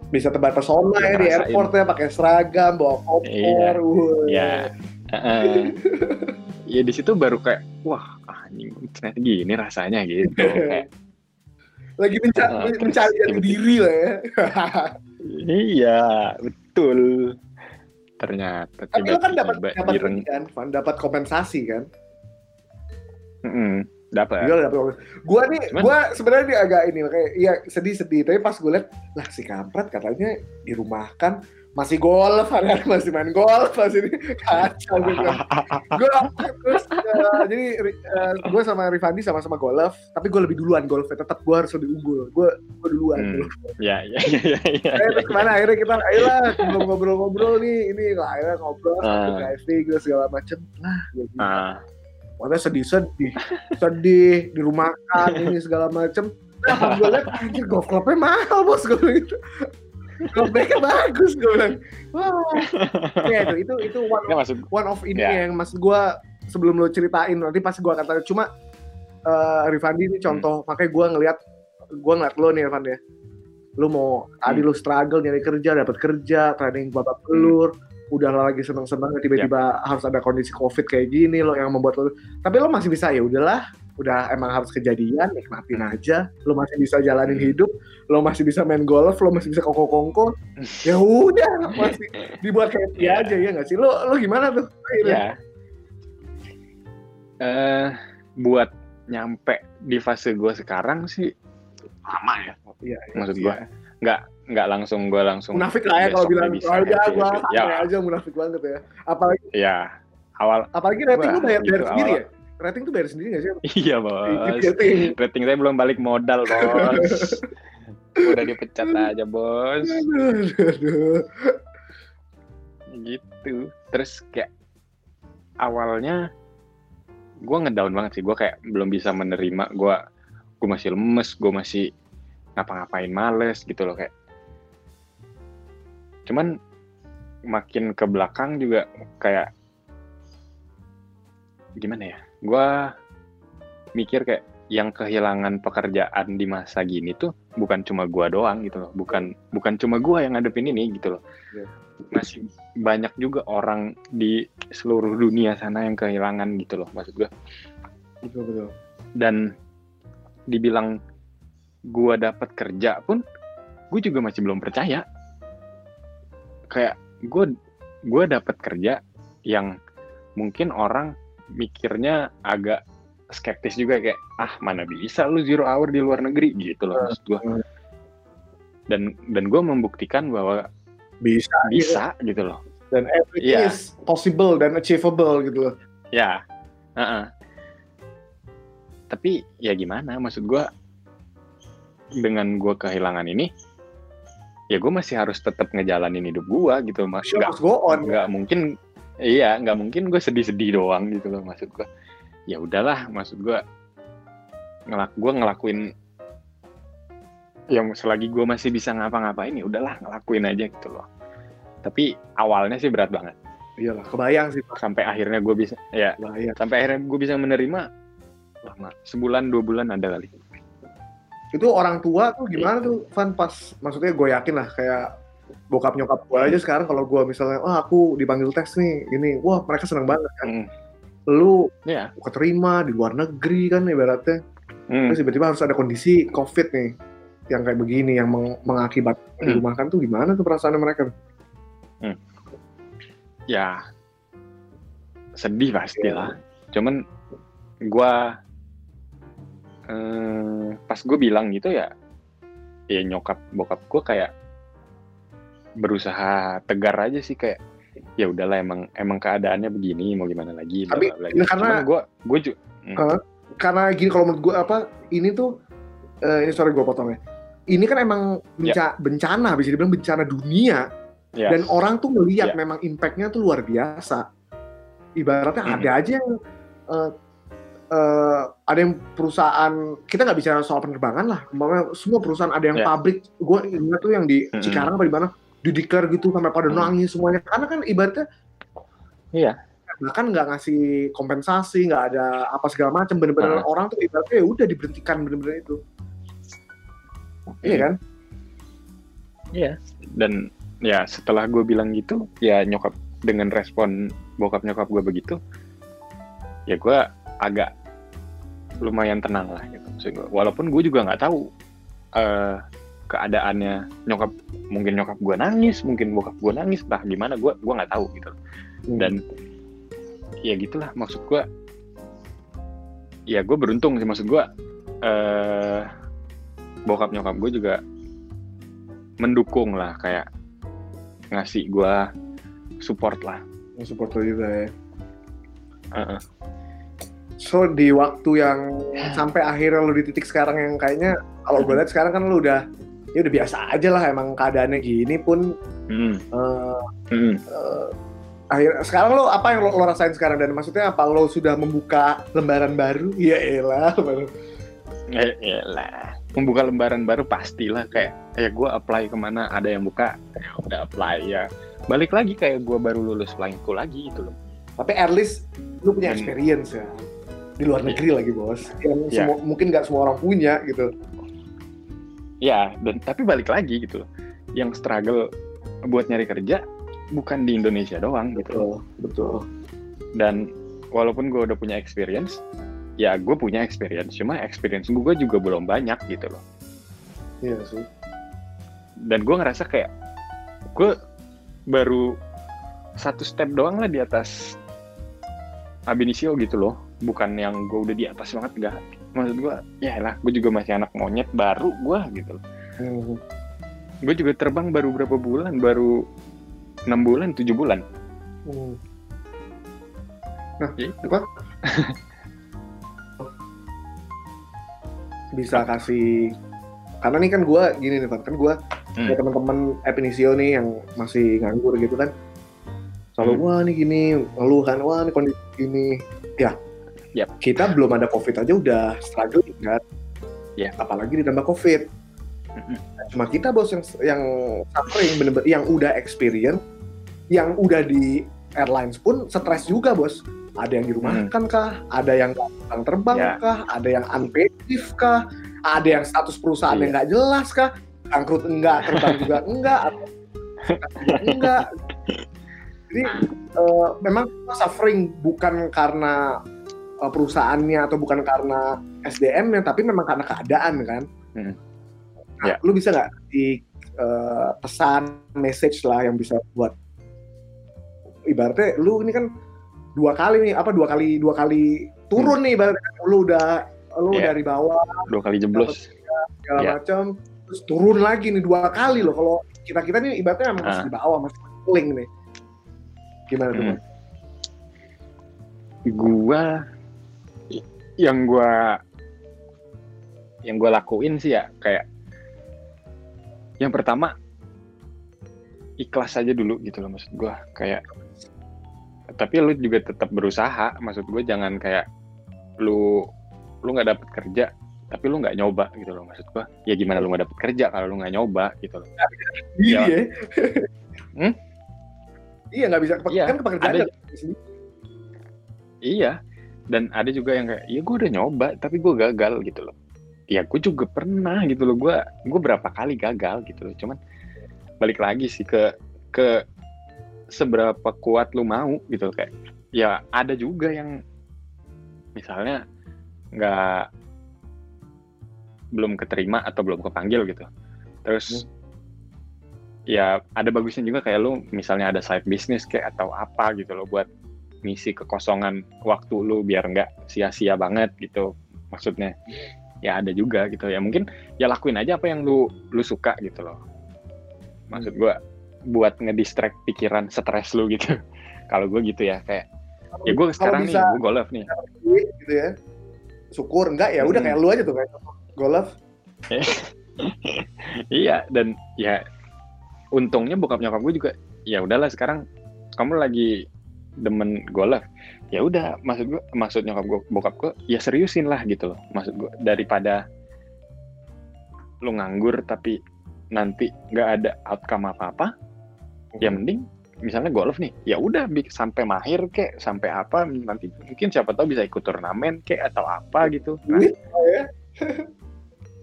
bisa tebar pesona ya di airport ya pakai seragam bawa koper Iya. ya di situ baru kayak wah anjing ternyata gini rasanya gitu kayak lagi mencari, Ah, terus mencari jati diri lah ya iya betul ternyata tapi lo kan dapat dapat kan Van, dapat kompensasi kan Mm-mm, dapat Iya dapat. Gua nih, gua sebenarnya agak ini kayak iya sedih-sedih. Tapi pas gue liat, lah si kampret katanya dirumahkan masih golf, kan masih main golf, masih ini kacau gitu. gue terus eh, jadi gue sama Rifandi sama-sama golf, tapi gue lebih duluan golfnya. Tetap gue harus lebih unggul. Gue gue duluan. Hmm. golf. ya ya ya ya, ya, terus ke mana akhirnya kita ayolah ngobrol-ngobrol nih ini lah akhirnya ngobrol sampai diving terus segala macem lah gue gitu. Ah, Makanya sedih-sedih, sedih, dirumahkan, ini segala macem. Nah, pas gue liat, anjir golf clubnya mahal bos, gue gitu. Bagnya bagus, gue bilang. Wah, ya itu, itu, itu one of, maksud one of ini Ya. yang maksud gue sebelum lo ceritain, nanti pas gue kata cuma eh Rifandi ini contoh, makanya gue ngeliat, gue ngeliat lo nih Rifandi ya. Lu mau, tadi lu struggle nyari kerja, dapat kerja, training babak belur, udah lagi seneng-seneng tiba-tiba harus ada kondisi covid kayak gini lo yang membuat lo tapi lo masih bisa ya udahlah udah emang harus kejadian nikmatin aja lo masih bisa jalanin Hmm. hidup lo masih bisa main golf lo masih bisa kongko-kongko ya udah masih dibuat happy Ya. aja ya nggak sih lo lo gimana tuh akhirnya ya eh buat nyampe di fase gue sekarang sih lama ya Iya, iya, maksud iya. gue nggak nggak langsung gue langsung munafik lah ya kalau bilang bisa oh, happy, gua happy." santai ya aja munafik banget ya apalagi ya awal apalagi rating lo bayar, bayar itu sendiri awal. ya rating tuh bayar sendiri nggak sih iya bos. Rating rating saya belum balik modal bos. Udah dipecat aja bos. Aduh, aduh, aduh. gitu. Terus kayak awalnya gue ngedown banget sih. Gue kayak belum bisa menerima. Gue gue masih lemes gue masih ngapa-ngapain males gitu loh kayak. Cuman makin ke belakang juga kayak gimana ya gue mikir kayak yang kehilangan pekerjaan di masa gini tuh bukan cuma gue doang gitu loh. Bukan bukan cuma gue yang ngadepin ini gitu loh. Iya. masih banyak juga orang di seluruh dunia sana yang kehilangan gitu loh maksud gue betul betul. Dan dibilang gue dapat kerja pun gue juga masih belum percaya. Kayak gue gue dapat kerja yang mungkin orang mikirnya agak skeptis juga kayak ah mana bisa lu zero hour di luar negeri? Gitu loh maksud gue Hmm. dan dan gue membuktikan bahwa bisa bisa gitu loh. Dan everything Iya. is possible dan achievable gitu loh. Ya heeh. tapi ya gimana maksud gue dengan gue kehilangan ini ya gue masih harus tetap ngejalanin hidup gue gitu. Mas nggak go on nggak mungkin iya nggak mungkin gue sedih-sedih doang gitu loh maksud gue ya udahlah maksud gue ngelak gue ngelakuin yang selagi gue masih bisa ngapa-ngapain ya udahlah ngelakuin aja gitu loh. Tapi awalnya sih berat banget. Iyalah kebayang sih sampai akhirnya gue bisa ya kebayang. sampai akhirnya gue bisa menerima lama sebulan dua bulan ada kali. Itu orang tua tuh gimana tuh Van pas maksudnya gue yakin lah kayak bokap nyokap gue aja sekarang kalau gue misalnya oh aku dipanggil tes nih ini wah mereka seneng banget kan Hmm. lu Iya. keterima di luar negeri kan ibaratnya Hmm. terus tiba-tiba harus ada kondisi covid nih yang kayak begini yang meng- mengakibatkan Hmm. dirumahkan tuh gimana tuh perasaan mereka ya sedih pastilah cuman gua eh, pas gue bilang gitu ya ya nyokap bokap gue kayak berusaha tegar aja sih kayak ya udahlah emang emang keadaannya begini mau gimana lagi Tapi, bla, karena- gue gue ju Hah? karena gini kalau menurut gue apa ini tuh eh, ini sorry gue potong ya ini kan emang benca- bencana bisa dibilang bencana dunia ya dan orang tuh melihat Ya. memang impactnya tuh luar biasa ibaratnya Hmm. ada aja yang eh, eh, ada yang perusahaan kita nggak bicara soal penerbangan lah semua perusahaan ada yang Ya. pabrik gue ingat tuh yang di Hmm. Cikarang apa di mana dideklar gitu sampai pada Hmm. nangis semuanya. Karena kan ibaratnya Iya. bahkan nggak ngasih kompensasi nggak ada apa segala macam. Bener-bener Hmm. orang tuh ibaratnya ya udah diberhentikan bener-bener itu. Iya kan? Dan ya setelah gue bilang gitu ya nyokap dengan respon bokap nyokap gue begitu ya gue agak lumayan tenang lah gitu. Maksud walaupun gue juga nggak tahu eh, keadaannya. Nyokap mungkin nyokap gue nangis mungkin bokap gue nangis entah gimana gue gue nggak tahu gitu. Dan ya gitulah maksud gue ya gue beruntung sih maksud gue eh bokap nyokap gue juga mendukung lah kayak ngasih gue support lah. Hmm, support lo juga ya. Heeh. so di waktu yang sampai akhirnya lo di titik sekarang yang kayaknya kalau gue lihat sekarang kan lo udah ya udah biasa aja lah emang keadaannya gini pun Hmm, eh, hmm. eh, akhir sekarang lo apa yang lo, lo rasain sekarang? Dan maksudnya apa? Lo sudah membuka lembaran baru? Ya elah Eh, iyalah. membuka lembaran baru pastilah kayak ya gue apply ke mana ada yang buka ya udah apply ya. Balik lagi kayak gue baru lulus flying school lagi gitu loh. Tapi at least lu punya Hmm. experience ya. Di luar Iya. negeri lagi bos. Yang semua, mungkin nggak semua orang punya gitu ya dan tapi balik lagi gitu yang struggle buat nyari kerja bukan di Indonesia doang gitu. Betul betul. Dan walaupun gue udah punya experience ya gue punya experience. Cuma experience gue juga belum banyak gitu loh. Iya sih. Dan gue ngerasa kayak gue baru satu step doang lah di atas Abinisio gitu loh. Bukan yang gue udah di atas banget enggak maksud gue ya lah gue juga masih anak monyet baru gue gitu loh Hmm. gue juga terbang baru berapa bulan baru enam bulan tujuh bulan Hmm. ya itu apa bisa kasih karena nih kan gue gini nih Van kan gue Hmm. ya teman-teman Epinisio nih yang masih nganggur gitu kan selalu Hmm. wah nih gini ngeluh kan wah nih kondisi gini ya Yap. kita belum ada covid aja udah struggle kan Ya. apalagi ditambah covid. Cuma kita bos yang yang suffering bener-bener yang udah experience yang udah di airlines pun stres juga bos. Ada yang dirumahkan kah? Ada yang nggak terbang Ya. kah? Ada yang unpaid kah? Ada yang status perusahaan Iya. yang nggak jelas kah? Bangkrut enggak terbang juga enggak atau enggak. Jadi eh, memang suffering bukan karena eh, perusahaannya atau bukan karena SDM-nya tapi memang karena keadaan kan Hmm. Nah, Ya. lu bisa nggak di eh, pesan message lah yang bisa buat ibaratnya lu ini kan dua kali nih apa dua kali dua kali turun nih ibaratnya lu udah lu Iya. dari bawah dua kali jeblos segala Iya. macam terus turun lagi nih dua kali loh kalau kita kita nih ibaratnya emang masih Ah. di bawah masih link nih gimana tuh Hmm. Bang? gua yang gua yang gua lakuin sih ya kayak yang pertama ikhlas aja dulu gitu loh maksud gua. Kayak tapi lu juga tetap berusaha maksud gue jangan kayak lu lu nggak dapet kerja tapi lu nggak nyoba gitu loh maksud gua. Ya gimana lu nggak dapet kerja kalau lu nggak nyoba gitu loh. Iya. Ya. Hmm? iya nggak bisa Iya, kan pekerjaan ada- sendiri. Iya, dan ada juga yang kayak, ya gue udah nyoba, tapi gue gagal gitu loh. ya gue juga pernah gitu loh gue gue berapa kali gagal gitu loh cuman balik lagi sih ke ke seberapa kuat lu mau gitu loh. kayak ya ada juga yang misalnya nggak belum keterima atau belum kepanggil gitu terus hmm. ya ada bagusnya juga kayak lu misalnya ada side business kayak atau apa gitu loh buat ngisi kekosongan waktu lu biar nggak sia-sia banget gitu. Maksudnya ya ada juga gitu. Ya mungkin ya lakuin aja apa yang lu lu suka gitu loh. Maksud gua buat ngedistract pikiran stres lu gitu. Kalau gue gitu ya kayak ya gue sekarang nih gue golf nih. gitu ya. Syukur enggak ya udah hmm. kayak lu aja tuh kayak golf. Iya dan ya untungnya bokap nyokap gue juga ya udahlah sekarang kamu lagi demen golf ya udah maksud gue maksud nyokap gue bokap gue ya seriusin lah gitu loh. Maksud gue daripada lu nganggur tapi nanti nggak ada outcome apa apa ya mending misalnya golf nih ya udah sampai mahir kek sampai apa nanti mungkin siapa tahu bisa ikut turnamen kek atau apa gitu. Nah, ya?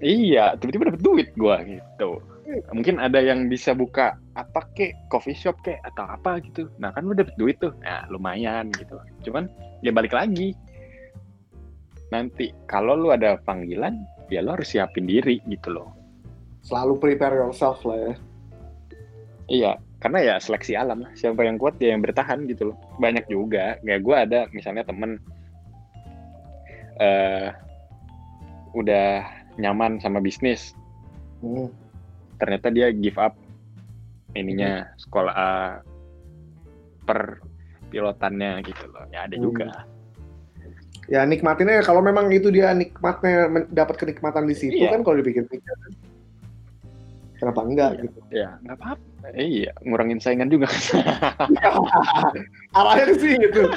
iya tiba-tiba dapet duit gue gitu mungkin ada yang bisa buka apa kek coffee shop kek atau apa gitu. Nah kan lu dapet duit tuh. Nah lumayan gitu. Cuman ya balik lagi. Nanti kalau lu ada panggilan ya lu harus siapin diri gitu loh. Selalu prepare yourself lah ya. Iya karena ya seleksi alam lah. Siapa yang kuat dia yang bertahan gitu loh. Banyak juga. Kayak gue ada misalnya temen. Uh, udah nyaman sama bisnis. Hmm. Ternyata dia give up ininya hmm. sekolah uh, per pilotannya gitu loh. Ya ada hmm. juga. Ya nikmatinnya kalau memang itu dia nikmatnya dapat kenikmatan di situ iya. kan kalau dipikir-pikir kenapa enggak iya, gitu? Ya nggak apa-apa. Iya ngurangin saingan juga. Arahnya sih gitu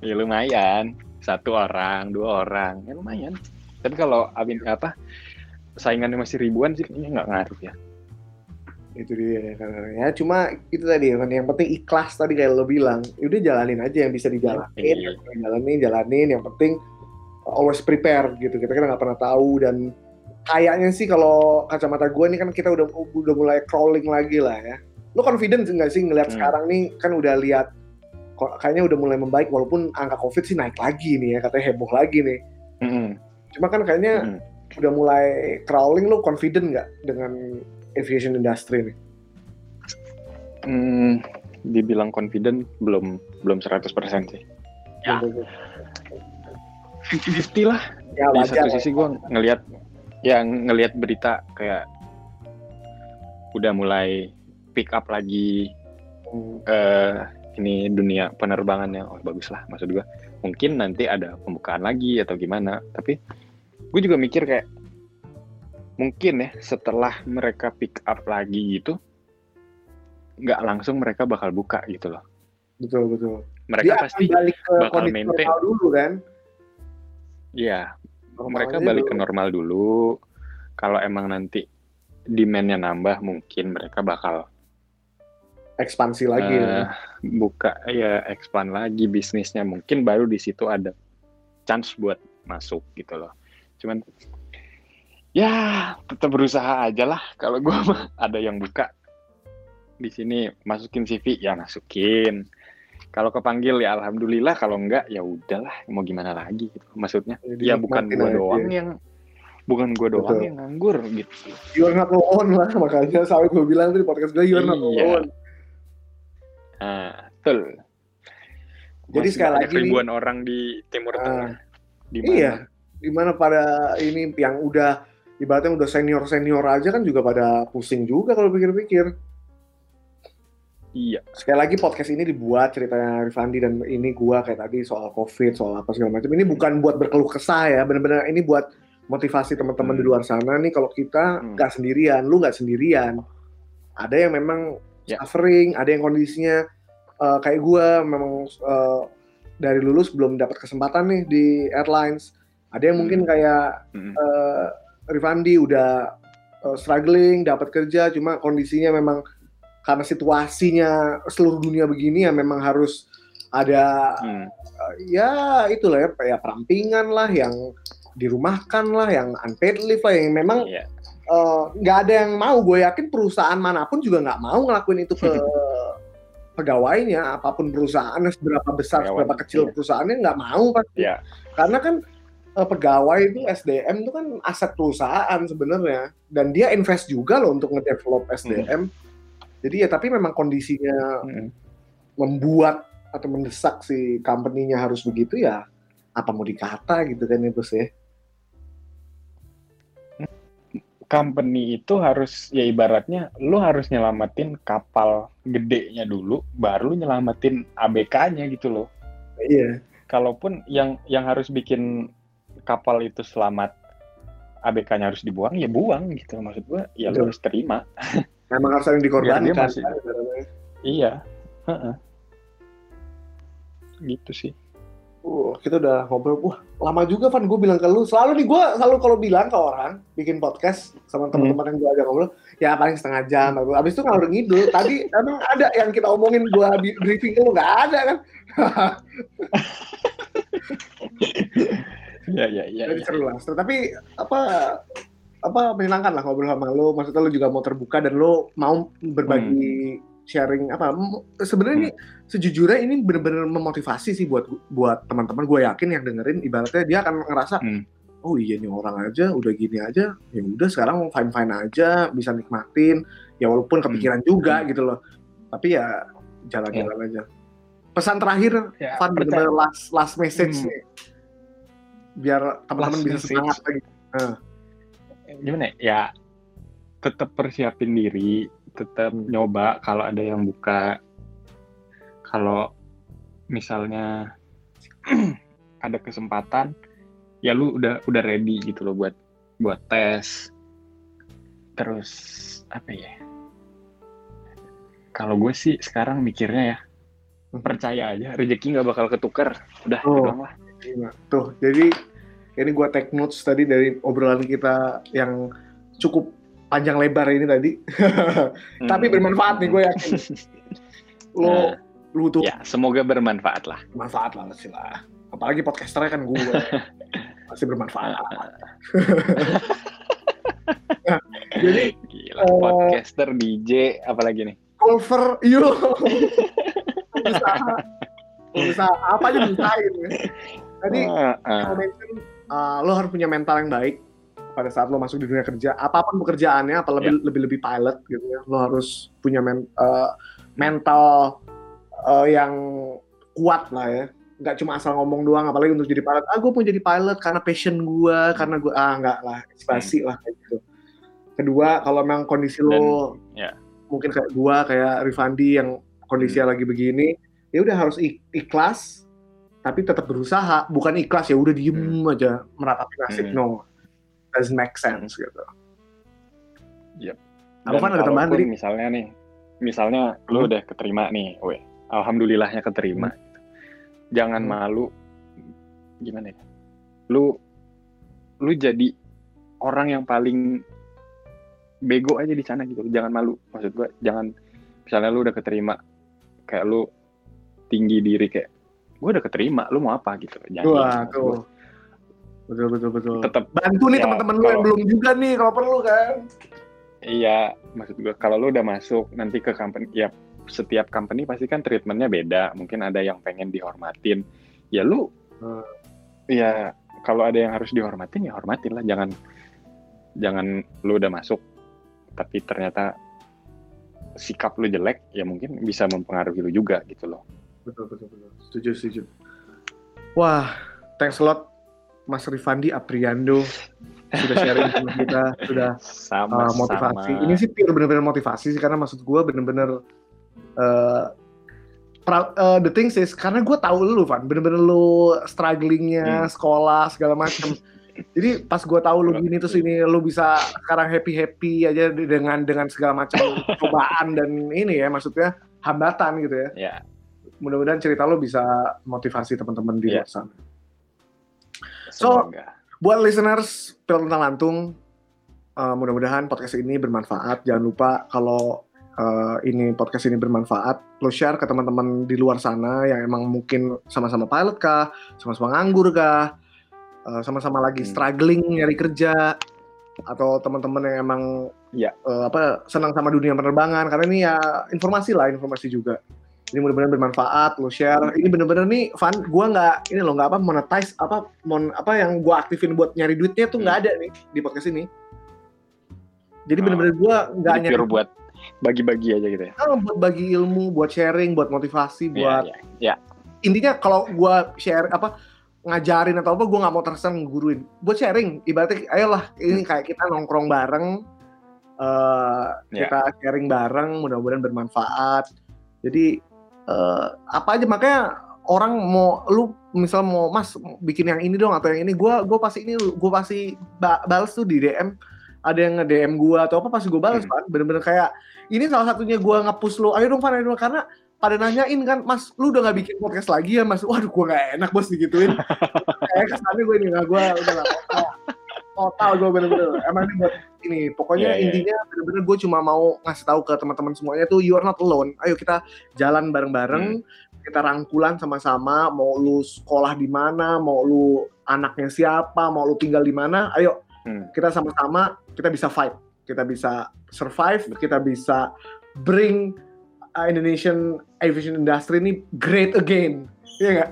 ya lumayan. Satu orang dua orang ya lumayan tapi kalau abin apa saingannya masih ribuan sih kayaknya nggak ngaruh ya itu dia ya cuma itu tadi kan yang penting ikhlas tadi kayak lo bilang ya udah jalanin aja yang bisa dijalanin iya. jalanin jalanin yang penting always prepare gitu kita kan nggak pernah tahu dan kayaknya sih kalau kacamata gue nih kan kita udah udah mulai crawling lagi lah ya. Lo confident nggak sih ngelihat hmm. sekarang nih kan udah lihat kayaknya udah mulai membaik walaupun angka covid sih naik lagi nih ya katanya heboh lagi nih. Hmm. Cuma kan kayaknya hmm. udah mulai crawling lo confident nggak dengan aviation industry nih? Hmm, dibilang confident belum belum 100% sih. Ya. 50-50 lah. Ya, Di satu sisi gue ngelihat yang ngelihat berita kayak udah mulai pick up lagi hmm. uh, ini dunia penerbangannya. Oh bagus lah maksud gue mungkin nanti ada pembukaan lagi atau gimana tapi gue juga mikir kayak mungkin ya setelah mereka pick up lagi gitu nggak langsung mereka bakal buka gitu loh. Betul betul. Mereka Dia pasti balik ke bakal maintain dulu kan? Iya, mereka balik dulu. ke normal dulu. Kalau emang nanti demandnya nambah, mungkin mereka bakal ekspansi lagi. Uh, ya. Buka ya expand lagi bisnisnya. Mungkin baru di situ ada chance buat masuk gitu loh. Cuman ya tetap berusaha aja lah. Kalau gue mah ada yang buka di sini masukin CV ya masukin kalau kepanggil ya alhamdulillah kalau enggak ya udahlah mau gimana lagi gitu maksudnya ya, ya bukan gue doang yang bukan gue doang Betul. yang nganggur gitu you are not alone lah makanya sampai gue bilang tuh di podcast gue you are not iya. alone ah betul jadi Masih sekali lagi ribuan nih, orang di timur uh, tengah di iya di mana pada ini yang udah ibaratnya udah senior senior aja kan juga pada pusing juga kalau pikir-pikir Iya. Sekali lagi podcast ini dibuat ceritanya Rifandi dan ini gua kayak tadi soal COVID, soal apa segala macam. Ini bukan buat berkeluh kesah ya, benar-benar ini buat motivasi teman-teman hmm. di luar sana nih kalau kita hmm. nggak hmm. sendirian, lu nggak sendirian. Ada yang memang yeah. suffering, ada yang kondisinya uh, kayak gua memang uh, dari lulus belum dapat kesempatan nih di airlines. Ada yang hmm. mungkin kayak hmm. uh, Rifandi udah uh, struggling dapat kerja cuma kondisinya memang karena situasinya seluruh dunia begini ya memang harus ada hmm. ya itulah ya ya perampingan lah yang dirumahkan lah yang unpaid leave lah yang memang Iya. Eh, nggak ada yang mau. Gue yakin perusahaan mana pun juga nggak mau ngelakuin itu ke pegawainya. Apa pun perusahaan seberapa besar Karyawan, seberapa kecil iya. perusahaannya nggak mau pasti. Iya. karena kan eh, pegawai itu SDM itu kan aset perusahaan sebenarnya. Dan dia invest juga loh untuk ngedevelop SDM jadi ya tapi memang kondisinya Mm. membuat atau mendesak si company-nya harus begitu ya apa mau dikata gitu kan itu sih company itu harus ya ibaratnya lu harus nyelamatin kapal gedenya dulu baru lu nyelamatin ABK-nya gitu loh. iya Kalaupun yang yang harus bikin kapal itu selamat ABK-nya harus dibuang ya buang gitu maksud gua ya Betul. lu harus terima. memang harus saling dikorbankan masih-. Iya. Heeh. Gitu sih. Uh, kita udah ngobrol, wah lama juga Van, gue bilang ke lu, selalu nih gue selalu kalau bilang ke orang, bikin podcast sama teman-teman yang gue ajak ngobrol, ya paling setengah jam, abis itu ngalur ngidul, tadi emang ada yang kita omongin gue briefing ke lu, nggak ada kan? Iya iya iya. Jadi iya. seru lah, tapi apa apa menyenangkan lah ngobrol sama lu, maksudnya lu juga mau terbuka dan lu mau berbagi sharing apa, sebenarnya ini sejujurnya ini bener-bener memotivasi sih buat buat teman-teman, gue yakin yang dengerin, ibaratnya dia akan ngerasa Hmm. oh iya nih orang aja udah gini aja ya udah sekarang fine fine aja bisa nikmatin. Ya walaupun kepikiran juga Hmm. gitu loh. Tapi ya jalan-jalan aja. Pesan terakhir Ya, Van bener last last message Hmm. nih. Biar teman-teman bisa message. semangat lagi. Gimana ya? ya tetap persiapin diri tetap nyoba kalau ada yang buka. Kalau misalnya ada kesempatan ya lu udah udah ready gitu loh buat buat tes. Terus apa ya? Kalau gue sih sekarang mikirnya ya percaya aja rezeki nggak bakal ketukar udah Oh. lah. Gila. tuh. Jadi ini gua take notes tadi dari obrolan kita yang cukup panjang lebar ini tadi tapi Hmm. bermanfaat nih gue yakin lo Nah, lu tuh ya semoga bermanfaat lah bermanfaat lah pasti lah. Apalagi podcasternya kan gue. pasti bermanfaat. Nah, jadi gila Eh, podcaster DJ apalagi nih cover yo usaha usaha apa aja diusahain. Tadi ah. lo mention uh, lo harus punya mental yang baik pada saat lo masuk di dunia kerja. Apa pun pekerjaannya, apa lebih lebih lebih pilot gitu ya. Lo harus punya men- uh, mental uh, yang kuat lah ya. Nggak cuma asal ngomong doang, apalagi untuk jadi pilot. Ah, gue mau jadi pilot karena passion gue, karena gue ah nggak lah, inspirasi lah kayak gitu. Kedua, kalau memang kondisi lo ya. mungkin kayak gua, kayak Rifandi yang kondisinya lagi begini, ya udah harus ik- ikhlas, tapi tetap berusaha. Bukan ikhlas ya udah diem aja meratapi nasib. Hmm. No, doesn't make sense gitu. Yep. Apa kan ada kalaupun tadi? misalnya nih misalnya lu Hmm. udah keterima nih weh alhamdulillahnya keterima jangan Hmm. malu gimana ya lu lu jadi orang yang paling bego aja di sana gitu jangan malu maksud gua jangan misalnya lu udah keterima kayak lu tinggi diri kayak gua udah keterima lu mau apa gitu jangan Wah, maksud gua. Betul, betul, betul. tetap Bantu nih Ya, teman-teman lu yang belum juga nih kalau perlu kan. Iya, maksud gue kalau lu udah masuk nanti ke company, ya setiap company pasti kan treatmentnya beda. Mungkin ada yang pengen dihormatin. Ya lu, Hmm. ya kalau ada yang harus dihormatin ya hormatin lah. Jangan, jangan lu udah masuk tapi ternyata sikap lu jelek, ya mungkin bisa mempengaruhi lu juga gitu loh. Betul, betul, betul. Setuju, setuju. Wah, thanks a lot Mas Rifandi Apriando sudah sharing sama kita, sudah Sama, uh, motivasi. sama. Ini sih pure bener-bener motivasi sih karena maksud gue bener-bener uh, pra- uh, the thing is karena gue tahu lu Van, bener-bener lu strugglingnya Hmm. sekolah segala macam. Jadi pas gue tahu lu gini terus ini lu bisa sekarang happy happy aja dengan dengan segala macam cobaan dan ini ya maksudnya hambatan gitu ya. Ya, Mudah-mudahan cerita lu bisa motivasi teman-teman di luar sana. So, semoga. buat listeners film tentang lantung uh, mudah-mudahan podcast ini bermanfaat jangan lupa kalau uh, ini podcast ini bermanfaat, lo share ke teman-teman di luar sana yang emang mungkin sama-sama pilot kah, sama-sama nganggur kah, uh, sama-sama lagi Hmm. struggling nyari kerja, atau teman-teman yang emang Ya. uh, apa senang sama dunia penerbangan karena ini ya informasi lah informasi juga. Ini benar-benar bermanfaat, lo share. Ini benar-benar nih, Van, gua nggak ini lo nggak apa monetize apa mon apa yang gua aktifin buat nyari duitnya tuh nggak ada nih di podcast ini. Jadi Oh, benar-benar gua nggak nyari pure buat bagi-bagi aja gitu ya. Ah, buat bagi ilmu, buat sharing, buat motivasi, buat Iya, iya. intinya kalau gua share apa ngajarin atau apa gua nggak mau terkesan nguruin. Buat sharing, ibaratnya ayolah ini kayak kita nongkrong bareng, eh Iya. kita sharing bareng, mudah-mudahan bermanfaat. Jadi eh, apa aja makanya orang mau lu misal mau mas bikin yang ini dong atau yang ini gua gua pasti ini gua pasti ba- balas tuh di DM ada yang nge-DM gua atau apa pasti gua balas Hmm. kan. Bener-bener kayak ini salah satunya gua nge-push lu ayo dong Van ayo dong karena pada nanyain kan mas lu udah gak bikin podcast lagi ya mas? Waduh gua gak enak bos digituin. Kayak kesannya gue ini nggak gua udah gak total gue bener-bener. Emang ini buat ini pokoknya Iya, iya. intinya bener-bener gue cuma mau ngasih tahu ke teman-teman semuanya tuh you are not alone. Ayo kita jalan bareng-bareng kita rangkulan sama-sama mau lu sekolah di mana mau lu anaknya siapa mau lu tinggal di mana ayo. Hmm. kita sama-sama kita bisa fight. Kita bisa survive kita bisa bring uh, Indonesian aviation industry ini great again. Iya nggak?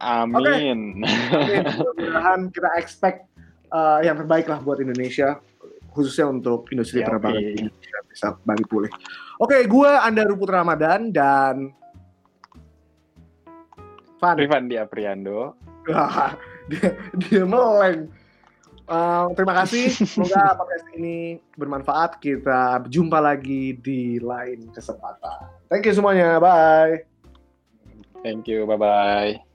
Amin. Amin. Mudah-mudahan kita expect uh, yang terbaik lah buat Indonesia khususnya untuk industri Ya, penerbangan di Indonesia bisa balik pulih. Oke, gue Anda Ruput Ramadan dan Van. Rifandi Apriando. Wah, dia, dia meleng. Uh, terima kasih. Semoga podcast ini bermanfaat. Kita jumpa lagi di lain kesempatan. Thank you semuanya. Bye. Thank you. Bye-bye.